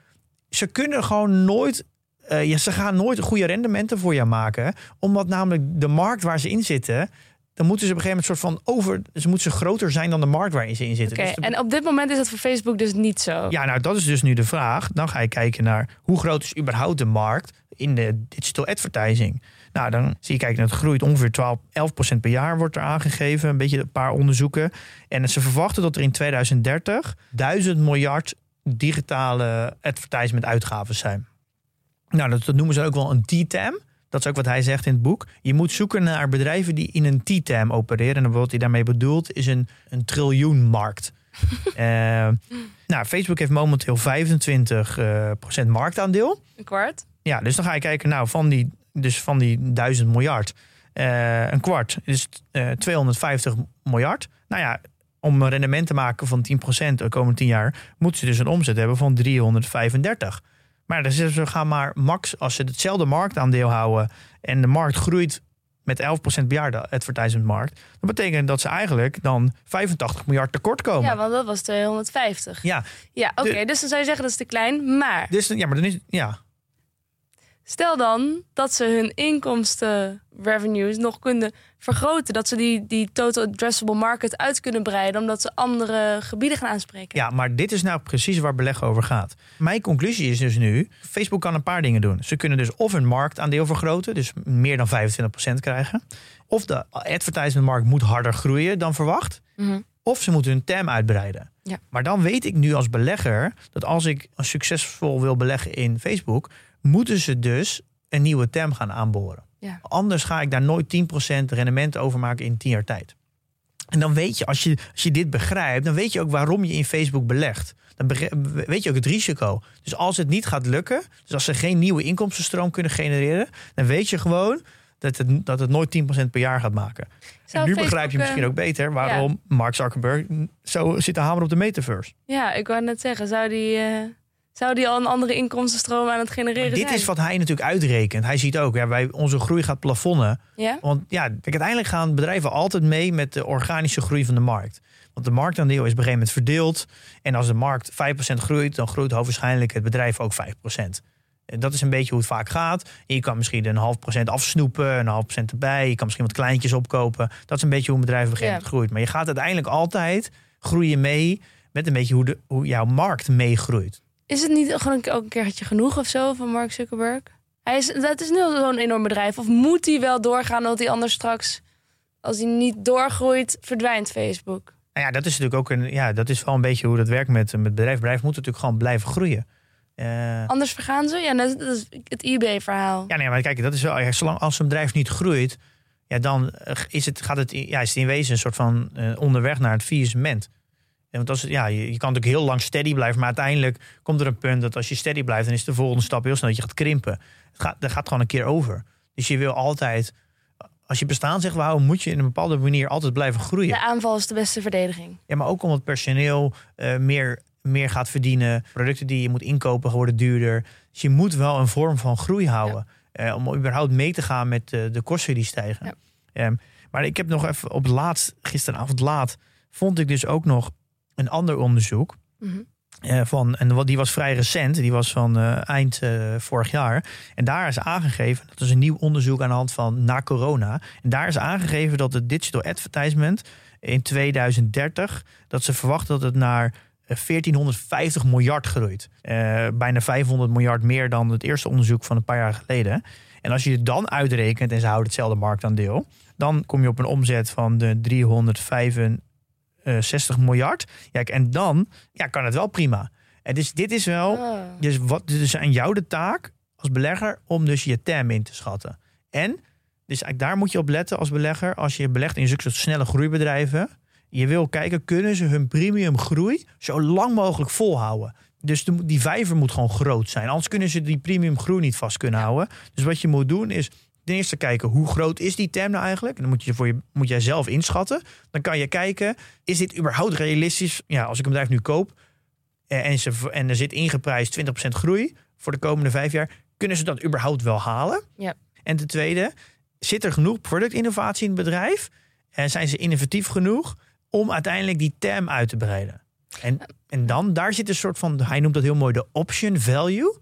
Ze kunnen gewoon nooit, eh, ja, ze gaan nooit goede rendementen voor jou maken, omdat namelijk de markt waar ze in zitten, dan moeten ze op een gegeven moment soort van over, ze moeten ze groter zijn dan de markt waarin ze in zitten. Oké, Dus de- en op dit moment is dat voor Facebook dus niet zo. ja, nou dat is dus nu de vraag. Dan ga je kijken naar hoe groot is überhaupt de markt in de digital advertising. Nou, dan zie je kijken, het groeit ongeveer 12, 11% per jaar wordt er aangegeven. Een beetje een paar onderzoeken. En ze verwachten dat er in 2030 1000 miljard digitale advertisement uitgaven zijn. Nou, dat, dat noemen ze ook wel een T-TAM. Dat is ook wat hij zegt in het boek. Je moet zoeken naar bedrijven die in een T-TAM opereren. En wat hij daarmee bedoelt is een, een triljoenmarkt. [laughs] Eh, nou, Facebook heeft momenteel 25 eh, procent marktaandeel. Een kwart? Ja, dus dan ga je kijken, nou, van die, dus van die 1000 miljard, eh, een kwart is eh 250 miljard. Nou ja, om een rendement te maken van 10% de komende 10 jaar, moeten ze dus een omzet hebben van 335. Maar dan zeggen ze, gaan maar max, als ze hetzelfde marktaandeel houden en de markt groeit met 11% per jaar, de advertisementmarkt, dan betekent dat ze eigenlijk dan 85 miljard tekort komen. Ja, want dat was 250. ja, Ja, oké. Dus dan zou je zeggen dat is te klein. Maar dus, ja, maar dan is ja, stel dan dat ze hun inkomsten revenues nog kunnen vergroten. Dat ze die, die total addressable market uit kunnen breiden. Omdat ze andere gebieden gaan aanspreken. Ja, maar dit is nou precies waar beleggen over gaat. Mijn conclusie is dus nu, Facebook kan een paar dingen doen. Ze kunnen dus of hun marktaandeel vergroten, dus meer dan 25% krijgen. Of de advertisementmarkt moet harder groeien dan verwacht. Mhm. Of ze moeten hun TAM uitbreiden. Ja. Maar dan weet ik nu als belegger dat als ik succesvol wil beleggen in Facebook, moeten ze dus een nieuwe TAM gaan aanboren. Ja. Anders ga ik daar nooit 10% rendement over maken in 10 jaar tijd. En dan weet je als, je, als je dit begrijpt, dan weet je ook waarom je in Facebook belegt. Dan weet je ook het risico. Dus als het niet gaat lukken, dus als ze geen nieuwe inkomstenstroom kunnen genereren, dan weet je gewoon dat het, dat het nooit 10% per jaar gaat maken. Zou en nu Facebook, begrijp je misschien eh, ook beter waarom Mark Zuckerberg zo zit te hameren op de metaverse. Ja, ik wou net zeggen, zou die, eh, zou die al een andere inkomstenstroom aan het genereren dit zijn? is wat hij natuurlijk uitrekent. Hij ziet ook, ja, wij, onze groei gaat plafonnen. Ja? Want ja, kijk, uiteindelijk gaan bedrijven altijd mee met de organische groei van de markt. Want de marktaandeel is op een gegeven moment verdeeld. En als de markt 5% groeit, dan groeit hoogstwaarschijnlijk het bedrijf ook 5%. En Dat is een beetje hoe het vaak gaat. Je kan misschien een half procent afsnoepen, een half procent erbij. Je kan misschien wat kleintjes opkopen. Dat is een beetje hoe een bedrijf gegeven moment groeit. Maar je gaat uiteindelijk altijd groeien mee met een beetje hoe, de, hoe jouw markt meegroeit. Is het niet gewoon ook een keertje genoeg of zo van Mark Zuckerberg? Hij is, dat is nu zo'n enorm bedrijf. Of moet hij wel doorgaan, omdat hij anders straks, als hij niet doorgroeit, verdwijnt Facebook? Nou ja, dat is natuurlijk ook een, ja, dat is wel een beetje hoe dat werkt met, met bedrijf. Bedrijf moet natuurlijk gewoon blijven groeien. Eh, Anders vergaan ze? Ja, dat, dat is het eBay-verhaal. Ja, nee, maar kijk, dat is wel, ja, zolang als een bedrijf niet groeit, ja, dan eh, is het, gaat het, ja, is het in wezen een soort van eh, onderweg naar het faillissement. En Want als, ja, je, je kan natuurlijk heel lang steady blijven, maar uiteindelijk komt er een punt dat als je steady blijft, dan is de volgende stap heel snel dat je gaat krimpen. Het gaat, dat gaat gewoon een keer over. Dus je wil altijd, als je bestaan zegt houden, moet je in een bepaalde manier altijd blijven groeien. De aanval is de beste verdediging. Ja, maar ook omdat personeel eh, meer, meer gaat verdienen. Producten die je moet inkopen worden duurder. Dus je moet wel een vorm van groei houden. eh, om überhaupt mee te gaan met eh, de kosten die stijgen. Ja. Ehm, maar ik heb nog even op het laatst, gisteravond laat, vond ik dus ook nog een ander onderzoek. Mhm. eh, van, en wat- die was vrij recent, die was van eh, eind eh, vorig jaar. En daar is aangegeven, dat is een nieuw onderzoek aan de hand van na corona. En daar is aangegeven dat het digital advertisement in 2030, dat ze verwachten dat het naar eh, 1450 miljard groeit. Bijna 500 miljard meer dan het eerste onderzoek van een paar jaar geleden. En als je het dan uitrekent en ze houden hetzelfde marktaandeel, dan kom je op een omzet van de eh, 60 miljard. Ja, en dan ja, kan het wel prima. En dus dit is wel, Oh. dus wat dus aan jou de taak als belegger om dus je TAM in te schatten. En dus eigenlijk daar moet je op letten als belegger als je belegt in zulke soort snelle groeibedrijven. Je wil kijken, kunnen ze hun premium groei zo lang mogelijk volhouden? Dus de- die vijver moet gewoon groot zijn. Anders kunnen ze die premium groei niet vast kunnen houden. Dus wat je moet doen is ten eerste kijken hoe groot is die TAM nou eigenlijk. En dan moet, je voor je, moet jij zelf inschatten. Dan kan je kijken, is dit überhaupt realistisch? Ja, als ik een bedrijf nu koop eh, en, ze, en er zit ingeprijsd 20% groei voor de komende vijf jaar. Kunnen ze dat überhaupt wel halen? Ja. En ten tweede, zit er genoeg productinnovatie in het bedrijf? En zijn ze innovatief genoeg om uiteindelijk die TAM uit te breiden? En, en dan, daar zit een soort van, hij noemt dat heel mooi, de option value.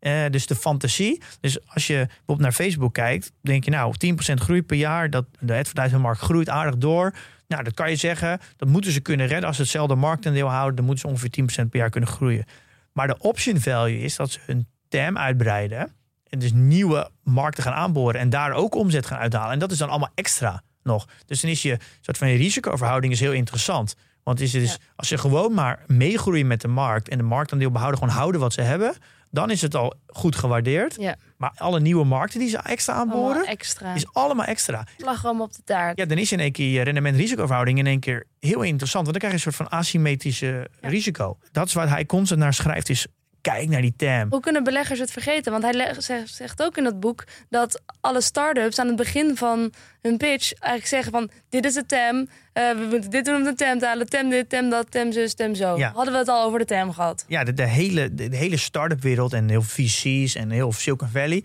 Eh, dus de fantasie. Dus als je bijvoorbeeld naar Facebook kijkt, denk je nou 10% groei per jaar. Dat, de advertisingmarkt groeit aardig door. Nou, dat kan je zeggen, dat moeten ze kunnen redden. Als ze hetzelfde marktaandeel houden, dan moeten ze ongeveer 10% per jaar kunnen groeien. Maar de option value is dat ze hun TAM uitbreiden. En dus nieuwe markten gaan aanboren en daar ook omzet gaan uithalen. En dat is dan allemaal extra nog. Dus dan is je soort van je risicoverhouding is heel interessant. Want is het dus, Ja. als ze gewoon maar meegroeien met de markt en de marktaandeel behouden, gewoon houden wat ze hebben, dan is het al goed gewaardeerd. Ja. Maar alle nieuwe markten die ze extra aanboren, Allemaal extra. is allemaal extra. Slagroom op de taart. Ja, dan is in één keer je rendement-risicoverhouding in één keer heel interessant. Want dan krijg je een soort van asymmetrische Ja. risico. Dat is waar hij constant naar schrijft, is kijk naar die TAM. Hoe kunnen beleggers het vergeten? Want hij zegt, ook in dat boek dat alle start-ups aan het begin van hun pitch eigenlijk zeggen van dit is de TAM, eh, we moeten dit doen om de TAM te halen, TAM dit, TAM dat, TAM zus, TAM zo. Ja. Hadden we het al over de TAM gehad? ja, de, de hele, de, de hele start-up wereld en heel VC's en heel Silicon Valley.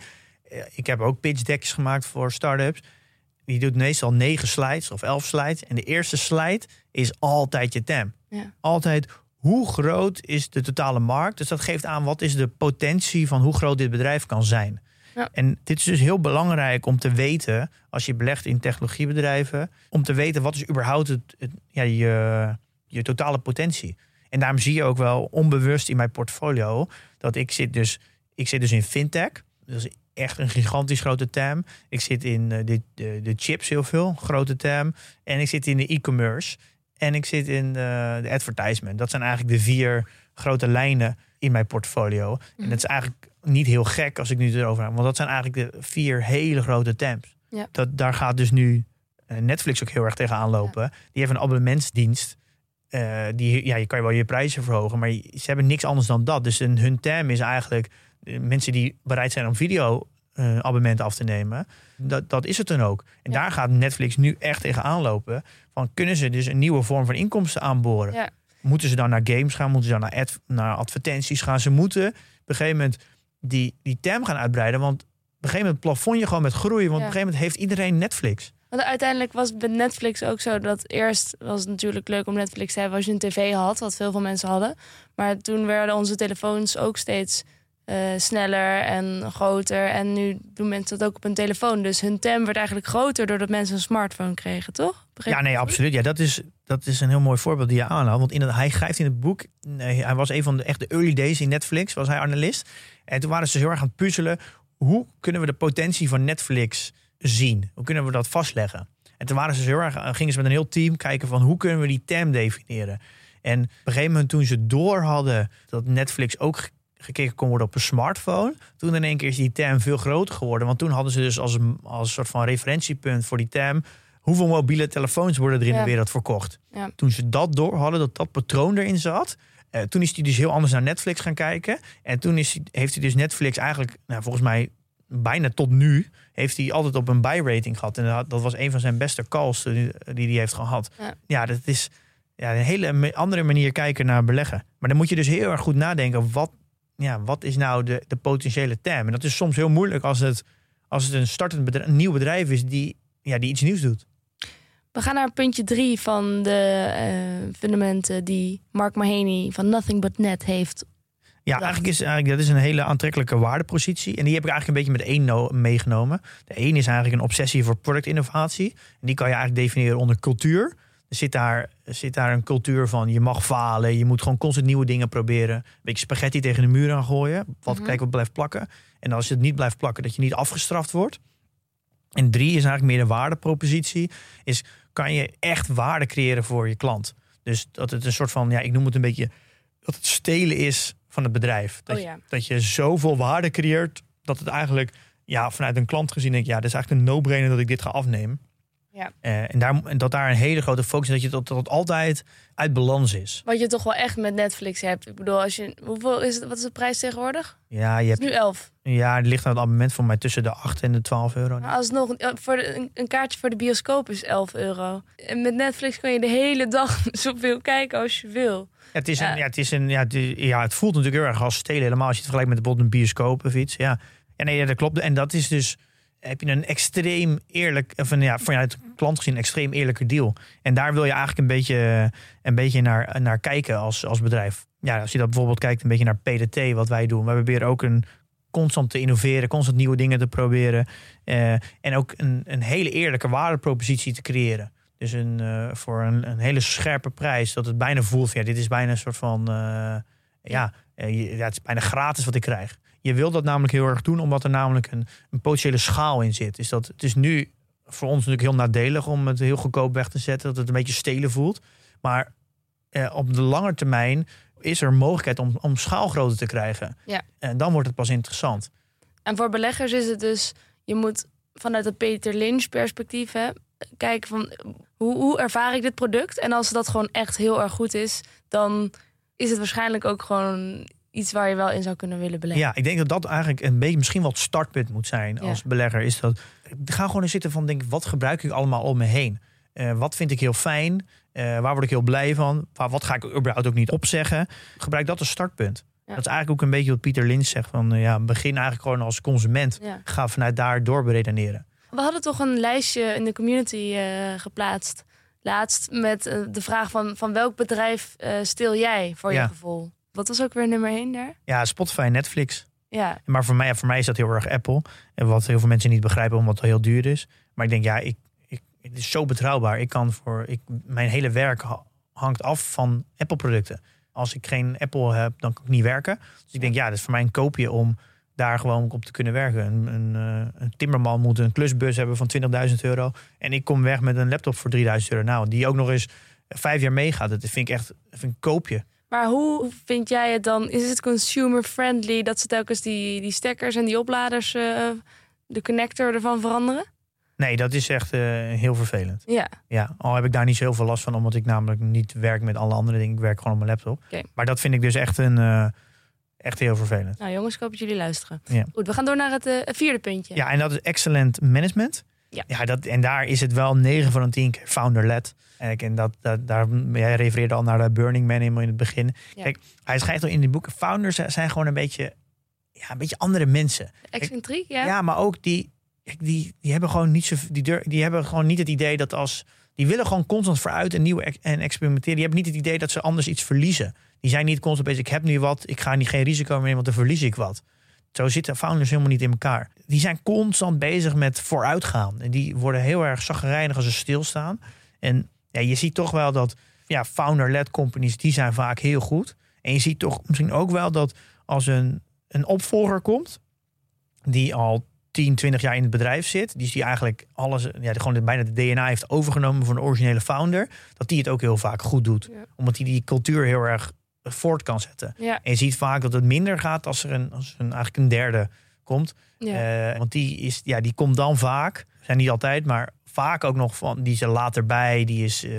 Eh, Ik heb ook pitch decks gemaakt voor start-ups. Die doet meestal negen slides of elf slides. En de eerste slide is altijd je TAM. Ja. Altijd hoe groot is de totale markt. Dus dat geeft aan wat is de potentie van hoe groot dit bedrijf kan zijn. Ja. En dit is dus heel belangrijk om te weten, als je belegt in technologiebedrijven, om te weten wat is überhaupt het, het- ja, je, je totale potentie. En daarom zie je ook wel onbewust in mijn portfolio dat ik zit dus, ik zit dus in fintech. Dat is echt een gigantisch grote TAM. Ik zit in eh, de, de, de chips heel veel, grote TAM. En ik zit in de e-commerce. En ik zit in de, de advertisement. Dat zijn eigenlijk de vier grote lijnen in mijn portfolio. En dat is eigenlijk niet heel gek als ik nu erover heb. Want dat zijn eigenlijk de vier hele grote TAMs. Ja. Dat, daar gaat dus nu eh, Netflix ook heel erg tegenaan lopen. Die heeft een abonnementsdienst. Eh, die, ja, je kan je wel je prijzen verhogen, maar ze hebben niks anders dan dat. Dus hun, hun term is eigenlijk eh, mensen die bereid zijn om video eh, abonnementen af te nemen. Dat, dat is het dan ook. En Ja. daar gaat Netflix nu echt tegenaan lopen. Van kunnen ze dus een nieuwe vorm van inkomsten aanboren? Ja. Moeten ze dan naar games gaan? Moeten ze dan naar, ad- naar advertenties gaan? Ze moeten op een gegeven moment die, die term gaan uitbreiden. Want op een gegeven moment plafon je gewoon met groeien. Want Ja. op een gegeven moment heeft iedereen Netflix. Want uiteindelijk was het bij Netflix ook zo dat eerst was het natuurlijk leuk om Netflix te hebben als je een tv had, wat veel van mensen hadden. Maar toen werden onze telefoons ook steeds eh, sneller en groter. En nu doen mensen dat ook op een telefoon. Dus hun TAM werd eigenlijk groter doordat mensen een smartphone kregen, toch? Ja, nee, absoluut. Ja, dat is, dat is een heel mooi voorbeeld die je aanhaalt. Want inderdaad, hij schrijft in het boek... Nee, hij was een van de echte early days in Netflix, was hij analist. En toen waren ze heel erg aan het puzzelen... hoe kunnen we de potentie van Netflix zien? Hoe kunnen we dat vastleggen? En toen waren ze heel erg, gingen ze met een heel team kijken van... hoe kunnen we die term definiëren? En op een gegeven moment toen ze door hadden... dat Netflix ook gekeken kon worden op een smartphone... toen in één keer is die term veel groter geworden. Want toen hadden ze dus als een, als een soort van referentiepunt voor die term... hoeveel mobiele telefoons worden er in Ja. de wereld verkocht. Ja. Toen ze dat door hadden, dat dat patroon erin zat... eh, toen is hij dus heel anders naar Netflix gaan kijken. En toen is hij, heeft hij dus Netflix eigenlijk, nou, volgens mij bijna tot nu... heeft hij altijd op een buy rating gehad. En dat- dat was een van zijn beste calls die die hij heeft gehad. Ja. Ja, dat is ja, een hele andere manier kijken naar beleggen. Maar dan moet je dus heel erg goed nadenken... wat, ja, wat is nou de, de potentiële term? En dat is soms heel moeilijk als het, als het een startend bedrijf, een nieuw bedrijf is... Die, ja, die iets nieuws doet. We gaan naar puntje drie van de eh, fundamenten die Mark Mahaney van Nothing But Net heeft. Ja, eigenlijk is, eigenlijk, dat is een hele aantrekkelijke waardepositie. En die heb ik eigenlijk een beetje met één no- meegenomen. De één is eigenlijk een obsessie voor productinnovatie. En die kan je eigenlijk definiëren onder cultuur. Er zit daar, zit daar een cultuur van je mag falen. Je moet gewoon constant nieuwe dingen proberen. Een beetje spaghetti tegen de muur aan gooien. Wat, Mhm. Kijken wat blijft plakken. En als het niet blijft plakken, dat je niet afgestraft wordt. En drie is eigenlijk meer de waardepropositie. Is kan je echt waarde creëren voor je klant. Dus dat het een soort van, ja, ik noem het een beetje, dat het stelen is van het bedrijf. Dat, Oh je, dat je zoveel waarde creëert, dat het eigenlijk, ja, vanuit een klant gezien, denk ik, ja, dat is eigenlijk een no-brainer dat ik dit ga afnemen. Ja. Eh, en, daar, en dat daar een hele grote focus is, dat je dat, altijd uit balans is. Wat je toch wel echt met Netflix hebt. Ik bedoel, als je, hoeveel is het, wat is de prijs tegenwoordig? Ja, je hebt, nu 11. ja, het ligt aan het abonnement voor mij tussen de 8 en de 12 euro. Maar alsnog, een- voor de, een, een kaartje voor de bioscoop is 11 euro. En met Netflix kan je de hele dag [laughs] zoveel kijken als je wil. Ja, het, is Ja. Een, ja, het, is een, ja, het, ja, het voelt natuurlijk heel erg als stelen. Helemaal als je het vergelijkt met bijvoorbeeld een bioscoop of iets. Ja, ja nee, dat klopt. En dat is dus, heb je een extreem eerlijk, of een, ja, vanuit klant gezien, een extreem eerlijke deal. En daar wil je eigenlijk een beetje, een beetje naar, naar kijken als, als bedrijf. Ja, als je dat bijvoorbeeld kijkt, een beetje naar PDT, wat wij doen. Wij proberen ook een constant te innoveren, constant nieuwe dingen te proberen. eh, en ook een, een hele eerlijke waardepropositie te creëren. Dus een, eh, voor een, een hele scherpe prijs, dat het bijna voelt ja, dit is bijna een soort van, eh, ja, ja, het is bijna gratis wat ik krijg. Je wil dat namelijk heel erg doen, omdat er namelijk een, een potentiële schaal in zit. Dus dat, het is nu voor ons natuurlijk heel nadelig om het heel goedkoop weg te zetten, dat het een beetje stelen voelt. Maar eh, op de lange termijn is er mogelijkheid om, om schaalgrootte te krijgen. Ja. En dan wordt het pas interessant. En voor beleggers is het dus, je moet vanuit het Peter Lynch perspectief hè, kijken van hoe, hoe ervaar ik dit product? En als dat gewoon echt heel erg goed is, dan is het waarschijnlijk ook gewoon iets waar je wel in zou kunnen willen beleggen. Ja, ik denk dat dat eigenlijk een beetje misschien wel het startpunt moet zijn Ja. als belegger. Is dat, ga gewoon eens zitten van, denk, wat gebruik ik allemaal om me heen? Eh, wat vind ik heel fijn? Eh, waar word ik heel blij van? Waar, wat ga ik überhaupt ook niet opzeggen? Gebruik dat als startpunt. Ja. Dat is eigenlijk ook een beetje wat Pieter Lynch zegt. Van, eh, ja, begin eigenlijk gewoon als consument. Ja. Ga vanuit daar door beredeneren. We hadden toch een lijstje in de community geplaatst laatst met de vraag van, van welk bedrijf steel jij voor je gevoel? Wat was ook weer nummer 1 daar? Ja, Spotify en Netflix. Ja, Maar voor mij, voor mij is dat heel erg Apple. En wat heel veel mensen niet begrijpen, omdat het heel duur is. Maar ik denk, ja, ik, ik, het is zo betrouwbaar. Ik kan voor, ik, mijn hele werk ha- hangt af van Apple-producten. Als ik geen Apple heb, dan kan ik niet werken. Dus ik denk, ja, dat is voor mij een koopje om daar gewoon op te kunnen werken. Een, een, eh, een timmerman moet een klusbus hebben van 20.000 euro. En ik kom weg met een laptop voor 3000 euro. Nou, die ook nog eens vijf jaar meegaat. Dat vind ik echt dat vind ik een koopje. Maar hoe vind jij het dan? Is het consumer friendly dat ze telkens die, die stekkers en die opladers, eh, de connector ervan veranderen? Nee, dat is echt eh, heel vervelend. Ja, Ja, al heb ik daar niet zo heel veel last van, omdat ik namelijk niet werk met alle andere dingen. Ik werk gewoon op mijn laptop. Maar dat vind ik dus echt, een, eh, echt heel vervelend. nou jongens, ik hoop dat jullie luisteren. Ja. Goed, we gaan door naar het vierde puntje. Ja, en dat is excellent management. Ja. dat, en daar is het wel 9 van de 10 keer founder-led. En, ik- en dat, dat, daar, jij refereerde al naar de Burning Man in het begin. Ja. Kijk, hij schrijft al in die boeken, founders zijn gewoon een beetje, ja, een beetje andere mensen. Excentriek, ja? Ja, maar ook die, die, die hebben gewoon niet zo, die, die hebben gewoon niet het idee dat als die willen gewoon constant vooruit en nieuw en experimenteren. Die hebben niet het idee dat ze anders iets verliezen. Die zijn niet constant bezig. Ik heb nu wat, ik ga niet geen risico meer nemen, want dan verlies ik wat. Zo zitten founders helemaal niet in elkaar. Die zijn constant bezig met vooruitgaan. En die worden heel erg zaggerijnig als ze stilstaan. En ja, je ziet toch wel dat ja, founder-led companies, die zijn vaak heel goed. En je ziet toch misschien ook wel dat als een, een opvolger komt, die al 10, 20 jaar in het bedrijf zit, die, die eigenlijk alles, ja, gewoon bijna de DNA heeft overgenomen van de originele founder, dat die het ook heel vaak goed doet. Ja. Omdat hij die cultuur heel erg voort kan zetten. Ja, En je ziet vaak dat het minder gaat als er een, als een, eigenlijk een derde komt. ja. Eh, want die, is, ja, die komt dan vaak, zijn niet altijd, maar vaak ook nog van, die er later bij, die, is, eh,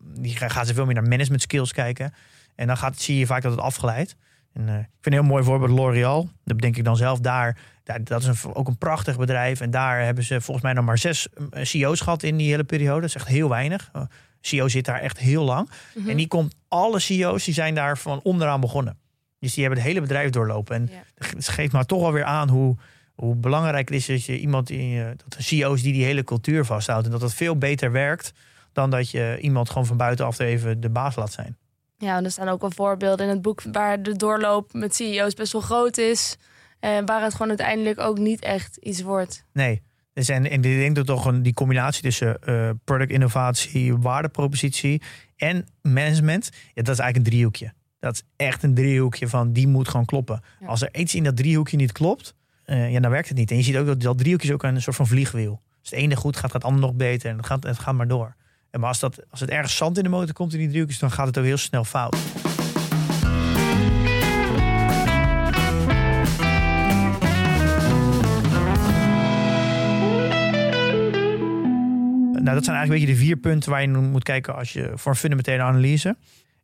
die ga- gaat ze veel meer naar management skills kijken. En dan gaat, zie je vaak dat het afgeleid. En, eh, ik vind een heel mooi voorbeeld L'Oreal. Dat denk ik dan zelf daar. daar dat is een, ook een prachtig bedrijf. En daar hebben ze volgens mij nog maar zes CEO's gehad in die hele periode. Dat is echt heel weinig. CEO zit daar echt heel lang. Mhm. En die komt, alle CEO's die zijn daar van onderaan begonnen. Dus die hebben het hele bedrijf doorlopen. En Ja. het geeft maar toch wel weer aan hoe, hoe belangrijk het is dat je iemand in je, dat de CEO's die die hele cultuur vasthoudt. En dat dat veel beter werkt dan dat je iemand gewoon van buitenaf even de baas laat zijn. Ja, en er staan ook wel voorbeelden in het boek waar de doorloop met CEO's best wel groot is. En waar het gewoon uiteindelijk ook niet echt iets wordt. Nee. Dus en, en ik denk dat toch een, die combinatie tussen eh, product innovatie, waardepropositie en management, ja, dat is eigenlijk een driehoekje. Dat is echt een driehoekje van die moet gewoon kloppen. Ja. Als er iets in dat driehoekje niet klopt, eh, ja, dan werkt het niet. En je ziet ook dat dat driehoekje is ook een soort van vliegwiel. Als het ene goed gaat, gaat het ander nog beter. En het gaat, het gaat maar door. En maar als, dat, als het ergens zand in de motor komt in die driehoekjes, dan gaat het ook heel snel fout. Nou, dat zijn eigenlijk een beetje de vier punten waar je moet kijken als je voor een fundamentele analyse.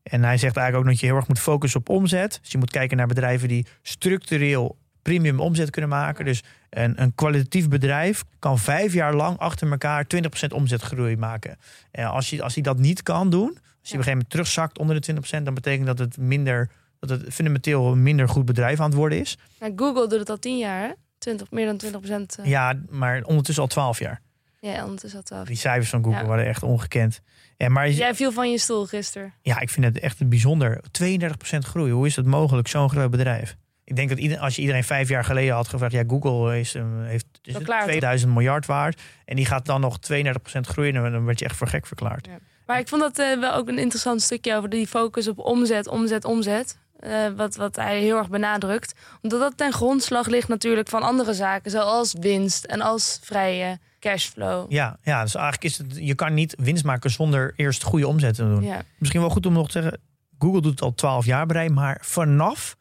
En hij zegt eigenlijk ook dat je heel erg moet focussen op omzet. Dus je moet kijken naar bedrijven die structureel premium omzet kunnen maken. Dus een, een kwalitatief bedrijf kan vijf jaar lang achter elkaar 20% omzetgroei maken. En als je, als hij dat niet kan doen, als je op een gegeven moment terugzakt onder de 20%, dan betekent dat het minder, dat het fundamenteel een minder goed bedrijf aan het worden is. Google doet het al tien jaar, hè? 20, meer dan 20 procent. Uh... Ja, maar ondertussen al 12 jaar. Ja, ondertussen al 12 Die cijfers van Google Ja. waren echt ongekend. Ja, maar Jij viel van je stoel gisteren. ja, ik vind het echt bijzonder. 32% groei. Hoe is dat mogelijk, zo'n groot bedrijf? Ik denk dat ieder, als je iedereen vijf jaar geleden had gevraagd, ja, Google is, eh, heeft is Wel het klaar, toch? 2000 miljard waard. En die gaat dan nog 32% groeien. En dan werd je echt voor gek verklaard. Maar ik vond dat eh, wel ook een interessant stukje over die focus op omzet, omzet, omzet. Eh, wat, wat hij heel erg benadrukt. Omdat dat ten grondslag ligt natuurlijk van andere zaken. Zoals winst en als vrije cashflow. Ja, ja, dus eigenlijk is het, je kan niet winst maken zonder eerst goede omzet te doen. Ja. Misschien wel goed om nog te zeggen, Google doet het al 12 jaar bereid, maar vanaf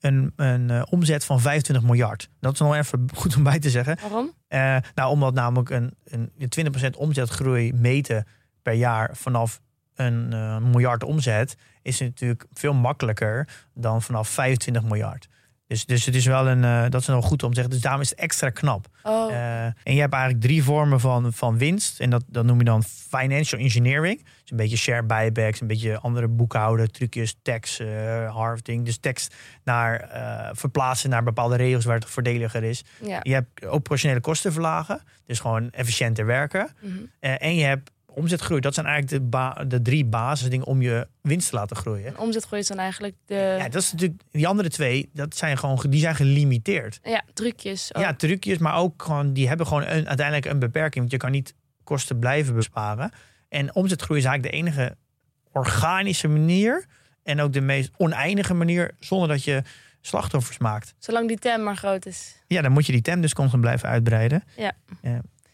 een, een eh, omzet van 25 miljard. Dat is nog even goed om bij te zeggen. Waarom? Eh, nou, omdat namelijk een, een 20% omzetgroei meten per jaar vanaf een eh, miljard omzet is natuurlijk veel makkelijker dan vanaf 25 miljard. Dus, dus het is wel een, eh, dat is wel goed om te zeggen. Dus daarom is het extra knap. Oh, Eh, en je hebt eigenlijk drie vormen van, van winst. En dat, dat noem je dan financial engineering. Dus een beetje share buybacks, een beetje andere boekhouden, trucjes, tax eh harvesting. Dus tekst naar verplaatsen naar bepaalde regels waar het voordeliger is. ja. Je hebt operationele kosten verlagen, dus gewoon efficiënter werken. Mhm. En je hebt omzetgroei. Dat zijn eigenlijk de, ba- de drie basisdingen om je winst te laten groeien. En omzetgroei is dan eigenlijk de Ja, dat is natuurlijk, die andere twee, dat zijn gewoon, ge- die zijn gelimiteerd. ja, trucjes. ook. Ja, trucjes, maar ook gewoon, die hebben gewoon een, uiteindelijk een beperking. Want je kan niet kosten blijven besparen. En omzetgroei is eigenlijk de enige organische manier. En ook de meest oneindige manier zonder dat je slachtoffers maakt. Zolang die tem maar groot is. Ja, dan moet je die tem dus constant blijven uitbreiden.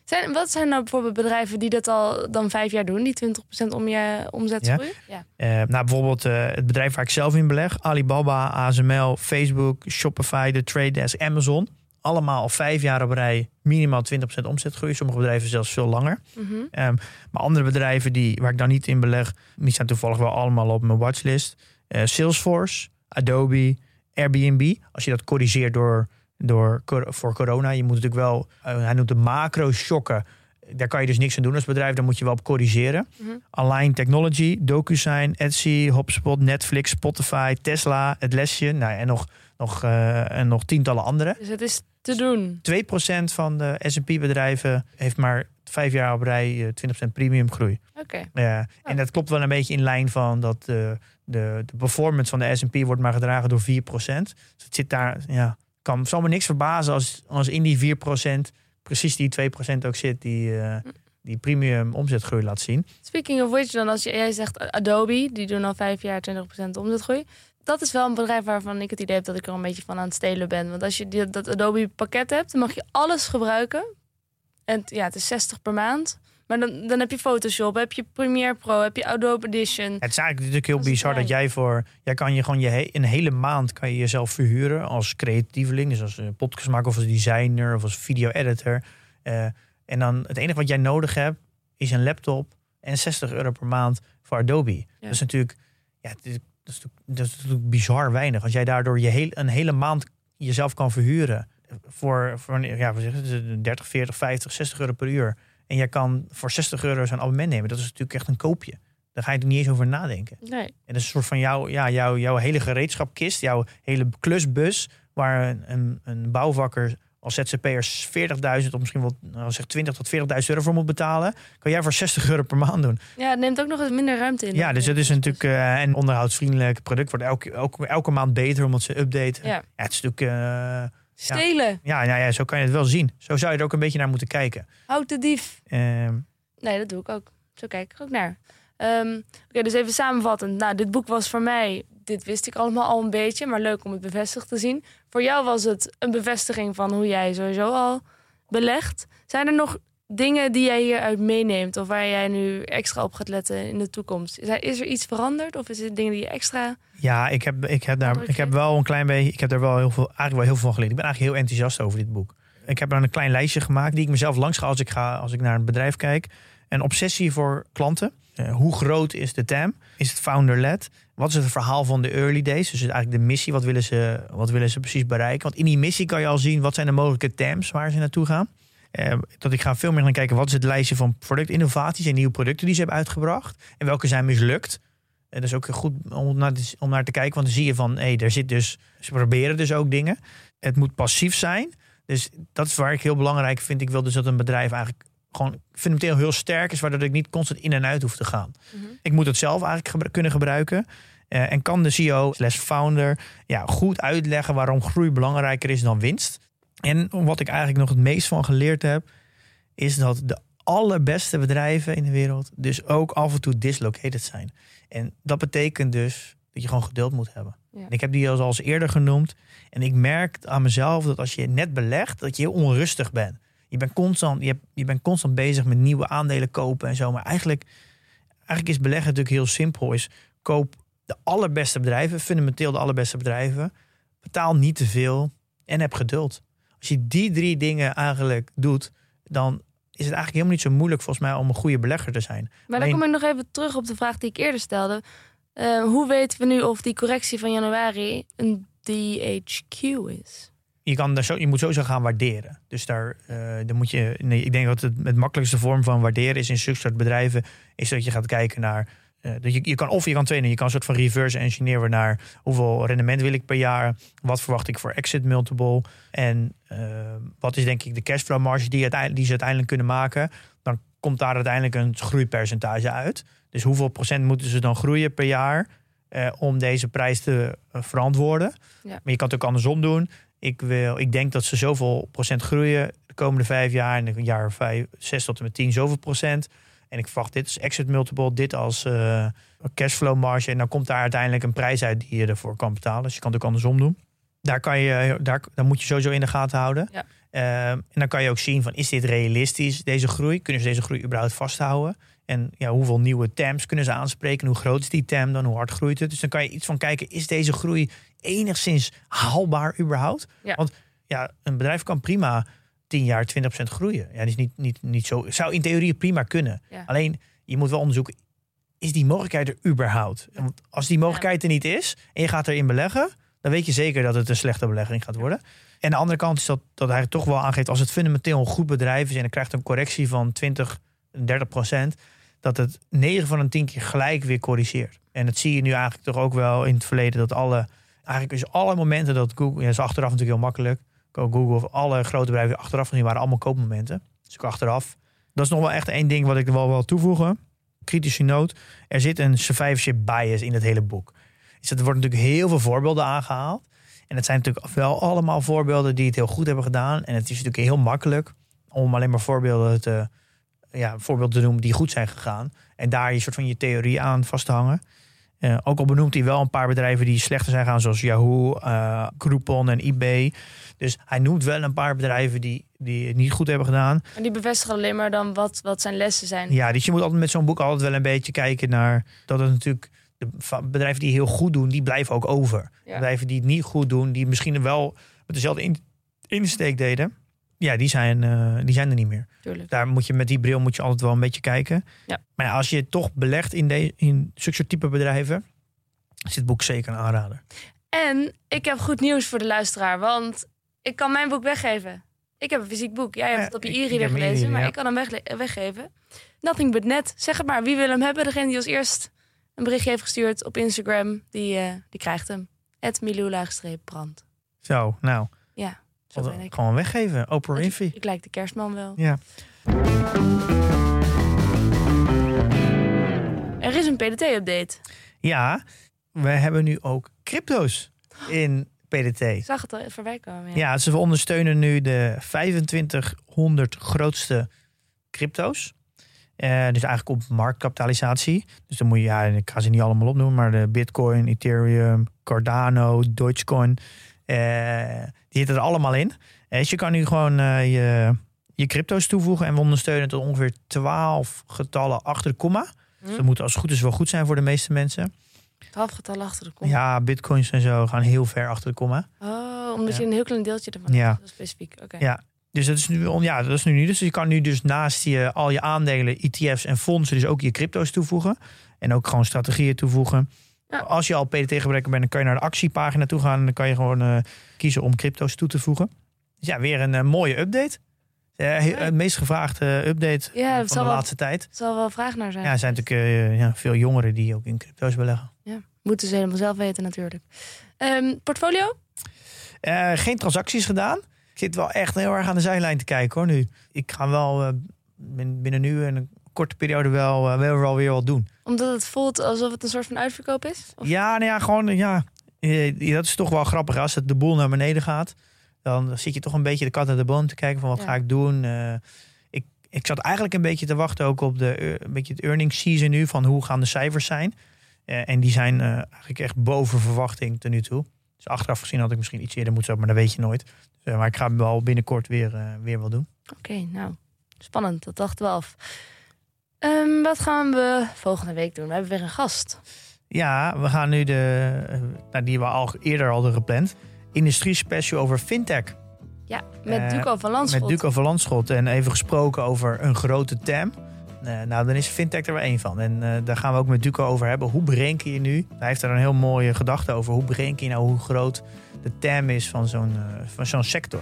Zijn, wat zijn nou bijvoorbeeld bedrijven die dat al dan vijf jaar doen? Die 20% om je omzetgroei? Ja. Eh, nou, bijvoorbeeld eh, het bedrijf waar ik zelf in beleg. Alibaba, ASML, Facebook, Shopify, de Trade Desk, Amazon. Allemaal al vijf jaar op rij minimaal 20% omzetgroei. Sommige bedrijven zelfs veel langer. Mhm. Ehm, maar andere bedrijven die, waar ik dan niet in beleg, die staan toevallig wel allemaal op mijn watchlist. Eh, Salesforce, Adobe, Airbnb. Als je dat corrigeert door, door, voor corona. Je moet natuurlijk wel, eh, hij noemt de macro-shocken. Daar kan je dus niks aan doen als bedrijf. Daar moet je wel op corrigeren. Align Technology, DocuSign, Etsy, HubSpot, Netflix, Spotify, Tesla, Het Lesje. Nou, en, nog, nog, eh, en nog tientallen andere. Dus het is te doen. 2% van de S&P-bedrijven heeft maar vijf jaar op rij eh, 20% premium groei. Oké. Ja, en dat klopt wel een beetje in lijn van dat de, de, de performance van de S&P wordt maar gedragen door 4%. Dus het zit daar, ja, kan, zal me niks verbazen als, als in die 4% precies die 2% ook zit die, eh, die premium omzetgroei laat zien. Speaking of which, dan als jij zegt Adobe, die doen al vijf jaar 20% omzetgroei. Dat is wel een bedrijf waarvan ik het idee heb dat ik er een beetje van aan het stelen ben. Want als je die, dat Adobe pakket hebt, dan mag je alles gebruiken. En ja, het is 60 per maand. Maar dan, dan heb je Photoshop, heb je Premiere Pro, heb je Adobe Edition. Het is eigenlijk natuurlijk heel Dat bizar dat jij voor... Jij kan je gewoon je he- een hele maand kan je jezelf verhuren als creatieveling. Dus als een podcastmaker of als designer of als video-editor. Eh, en dan het enige wat jij nodig hebt is een laptop en 60 euro per maand voor Adobe. Dat is natuurlijk... Ja, het is- dat, is, natuurlijk- dat is natuurlijk bizar weinig. Als jij daardoor je heel, een hele maand jezelf kan verhuren voor, voor ja, wat zeg je, 30, 40, 50, 60 euro per uur. En jij kan voor 60 euro zo'n abonnement nemen. Dat is natuurlijk echt een koopje. Daar ga je er niet eens over nadenken. Nee. En dat is een soort van jouw, ja, jouw, jouw hele gereedschapkist, jouw hele klusbus, waar een, een, een bouwvakker als ZZP'er 40.000 of misschien wel nou, zeg 20 tot 40.000 euro voor moet betalen, kan jij voor 60 euro per maand doen. Ja, het neemt ook nog eens minder ruimte in. Ja, dus het is natuurlijk uh, een onderhoudsvriendelijk product, wordt elke, elke, elke maand beter omdat ze updaten. Ja. Ja, het is natuurlijk, uh, Stelen. ja, ja, ja, zo kan je het wel zien. Zo zou je er ook een beetje naar moeten kijken. Houd de dief. Ehm, Nee, dat doe ik ook. Zo kijk ik ook naar. Ehm, Oké, dus even samenvattend. Nou, dit boek was voor mij, dit wist ik allemaal al een beetje, maar leuk om het bevestigd te zien. Voor jou was het een bevestiging van hoe jij sowieso al belegt. Zijn er nog dingen die jij hieruit meeneemt of waar jij nu extra op gaat letten in de toekomst? Is er, iets veranderd of is het dingen die je extra. Ja, ik heb, ik heb, daar, ik heb wel een klein beetje, ik heb daar wel heel veel, eigenlijk wel heel veel van geleerd. Ik ben eigenlijk heel enthousiast over dit boek. Ik heb dan een klein lijstje gemaakt die ik mezelf langs ga als ik ga, als ik naar een bedrijf kijk. Een obsessie voor klanten. Eh, hoe groot is de TAM? Is het founder-led? Wat is het verhaal van de early days? Dus eigenlijk de missie, wat willen, ze, wat willen ze precies bereiken? Want in die missie kan je al zien wat zijn de mogelijke TAMs waar ze naartoe gaan. Eh, dat ik ga veel meer gaan kijken wat is het lijstje van productinnovaties en nieuwe producten die ze hebben uitgebracht. En welke zijn mislukt. En dat is ook goed om naar, te, om naar te kijken, want dan zie je van, hé, hey, er zit dus, ze proberen dus ook dingen. Het moet passief zijn. Dus dat is waar ik heel belangrijk vind. Ik wil dus dat een bedrijf eigenlijk gewoon fundamenteel heel sterk is, waardoor ik niet constant in en uit hoef te gaan. Ik moet het zelf eigenlijk gebru- kunnen gebruiken. Eh, en kan de CEO slash founder ja, goed uitleggen waarom groei belangrijker is dan winst. En wat ik eigenlijk nog het meest van geleerd heb, is dat de allerbeste bedrijven in de wereld dus ook af en toe dislocated zijn. En dat betekent dus dat je gewoon geduld moet hebben. Ja. Ik heb die al als eerder genoemd. En ik merk aan mezelf dat als je net belegt, dat je heel onrustig bent. Je bent constant, je, hebt- je bent constant bezig met nieuwe aandelen kopen en zo. Maar eigenlijk, eigenlijk is beleggen natuurlijk heel simpel. Is koop de allerbeste bedrijven, fundamenteel de allerbeste bedrijven. Betaal niet te veel en heb geduld. Als je die drie dingen eigenlijk doet, dan is het eigenlijk helemaal niet zo moeilijk volgens mij om een goede belegger te zijn. Maar dan kom ik nog even terug op de vraag die ik eerder stelde. Eh, hoe weten we nu of die correctie van januari een DHQ is? je, kan daar zo, je moet sowieso gaan waarderen. Dus daar, dan moet je. Nee, ik denk dat het, het makkelijkste vorm van waarderen is in zulke soort bedrijven. Is dat je gaat kijken naar. Dat je, je kan, of je kan trainen, je kan een soort van reverse engineeren naar hoeveel rendement wil ik per jaar. Wat verwacht ik voor exit multiple. En eh, wat is denk ik de cashflow marge die, uiteindelijk, die ze uiteindelijk kunnen maken. Dan komt daar uiteindelijk een groeipercentage uit. Dus hoeveel procent moeten ze dan groeien per jaar eh, om deze prijs te verantwoorden. Ja. Maar je kan het ook andersom doen. Ik, wil, ik denk dat ze zoveel procent groeien de komende vijf jaar. En een jaar vijf, zes tot en met tien zoveel procent. En ik verwacht dit als exit multiple, dit als eh, cashflow marge. En dan komt daar uiteindelijk een prijs uit die je ervoor kan betalen. Dus je kan het ook andersom doen. Daar, kan je, daar, daar moet je sowieso in de gaten houden. Ja. Eh, en dan kan je ook zien van is dit realistisch, deze groei? Kunnen ze deze groei überhaupt vasthouden? En ja, hoeveel nieuwe TAMs kunnen ze aanspreken? Hoe groot is die TAM dan? Hoe hard groeit het? Dus dan kan je iets van kijken, is deze groei enigszins haalbaar überhaupt? Ja. Want ja, een bedrijf kan prima 10 jaar 20% groeien. Ja, dat is niet, niet, niet zo. Zou in theorie prima kunnen. Ja. Alleen je moet wel onderzoeken, is die mogelijkheid er überhaupt? Want als die mogelijkheid er niet is en je gaat erin beleggen, dan weet je zeker dat het een slechte belegging gaat worden. En de andere kant is dat, dat hij toch wel aangeeft, als het fundamenteel een goed bedrijf is en dan krijgt een correctie van 20, 30 procent, dat het 9 van de 10 keer gelijk weer corrigeert. En dat zie je nu eigenlijk toch ook wel in het verleden, dat alle, eigenlijk is alle momenten dat Google, ja, is achteraf natuurlijk heel makkelijk, Google of alle grote bedrijven achteraf gezien waren allemaal koopmomenten. Dus ook achteraf. Dat is nog wel echt één ding wat ik er wel wil toevoegen. Kritische noot. Er zit een survivorship bias in het hele boek. Dus er worden natuurlijk heel veel voorbeelden aangehaald. En het zijn natuurlijk wel allemaal voorbeelden die het heel goed hebben gedaan. En het is natuurlijk heel makkelijk om alleen maar voorbeelden te, ja, voorbeelden te noemen die goed zijn gegaan. En daar je soort van je theorie aan vast te hangen. Eh, ook al benoemt hij wel een paar bedrijven die slechter zijn gegaan, zoals Yahoo, eh, Groupon en eBay. Dus hij noemt wel een paar bedrijven die, die het niet goed hebben gedaan. En die bevestigen alleen maar dan wat, wat zijn lessen zijn. Ja, dus je moet altijd met zo'n boek altijd wel een beetje kijken naar dat het natuurlijk de bedrijven die heel goed doen, die blijven ook over. Ja. Bedrijven die het niet goed doen, die misschien wel met dezelfde in- insteek deden, ja, die zijn, eh, die zijn er niet meer. Tuurlijk. Daar moet je met die bril moet je altijd wel een beetje kijken. Ja. Maar ja, als je toch belegt in, de, in zulke soort type bedrijven, is dit boek zeker een aanrader. En ik heb goed nieuws voor de luisteraar, want ik kan mijn boek weggeven. Ik heb een fysiek boek. Jij hebt Ja, het op je ik- ik e-reader gelezen, maar ja. ik kan hem wegle- weggeven. Nothing but net. Zeg het maar, wie wil hem hebben? Degene die als eerst een berichtje heeft gestuurd op Instagram, die, eh, die krijgt hem. Het brand. Zo, nou, Ja, zo ben ik. gewoon weggeven. Oprah Winfrey. Ik lijk de kerstman wel. Ja. Er is een PDT-update. ja, we hebben nu ook crypto's in PDT. Ik zag het al voorbij komen. Ja. Ja, ze ondersteunen nu de 2500 grootste crypto's. Eh, dus eigenlijk op marktkapitalisatie. Dus dan moet je, ja, ik ga ze niet allemaal opnoemen, maar de Bitcoin, Ethereum, Cardano, Dogecoin. eh, die zitten er allemaal in. Dus je kan nu gewoon je, je crypto's toevoegen en we ondersteunen tot ongeveer 12 getallen achter de komma. Dus Hm? dat moet als het goed is wel goed zijn voor de meeste mensen. Twaalf getallen achter de kom. Ja, bitcoins en zo gaan heel ver achter de komma. Oh, omdat Ja. je een heel klein deeltje ervan Ja. hebt. Specifiek. Oké. Ja. Dus dat is nu, ja, dat is nu niet. Dus je kan nu dus naast je, al je aandelen, ETF's en fondsen, dus ook je crypto's toevoegen. En ook gewoon strategieën toevoegen. Ja. Als je al PDT-gebruiker bent, dan kan je naar de actiepagina toe gaan. En dan kan je gewoon eh, kiezen om crypto's toe te voegen. Dus ja, weer een eh, mooie update. Eh, he- Ja. Het meest gevraagde update Ja, van de wel- laatste tijd. Er zal wel vraag naar zijn. Ja, er zijn natuurlijk eh, ja, veel jongeren die ook in crypto's beleggen. Moeten ze helemaal zelf weten natuurlijk. Ehm, portfolio? Eh, geen transacties gedaan. Ik zit wel echt heel erg aan de zijlijn te kijken hoor nu. Ik ga wel eh, bin- binnen nu en een korte periode wel, eh, wel, wel weer wat doen. Omdat het voelt alsof het een soort van uitverkoop is? Of- Ja, nou ja, gewoon eh, ja. eh, dat is toch wel grappig. Als het de boel naar beneden gaat, dan zit je toch een beetje de kat uit de boom te kijken van wat Ja. ga ik doen. Eh, ik, ik zat eigenlijk een beetje te wachten ook op de, eh, een beetje het earnings season nu van hoe gaan de cijfers zijn. Eh, en die zijn eigenlijk echt boven verwachting tot nu toe. Dus achteraf gezien had ik misschien iets eerder moeten, maar dat weet je nooit. Dus, maar ik ga hem wel binnenkort weer, weer wel doen. Oké, nou, spannend. Dat dachten we af. Ehm, wat gaan we volgende week doen? We hebben weer een gast. Ja, we gaan nu de, nou, die we al eerder hadden gepland, industrie special over fintech. Ja, met Eh, Duco van Landschot. Met Duco van Landschot en even gesproken over een grote TAM. Eh, nou, dan is fintech er wel één van. En eh, daar gaan we ook met Duco over hebben. Hoe bereken je nu? Hij heeft er een heel mooie gedachte over. Hoe bereken je nou hoe groot de TAM is van zo'n van zo'n sector?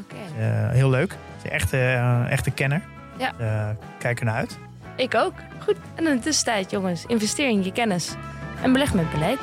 Oké. Heel leuk. Is echte kenner. Ja. Kijk er naar uit. Ik ook. Goed. En in de tussentijd, jongens, investeer in je kennis. En beleg met beleid.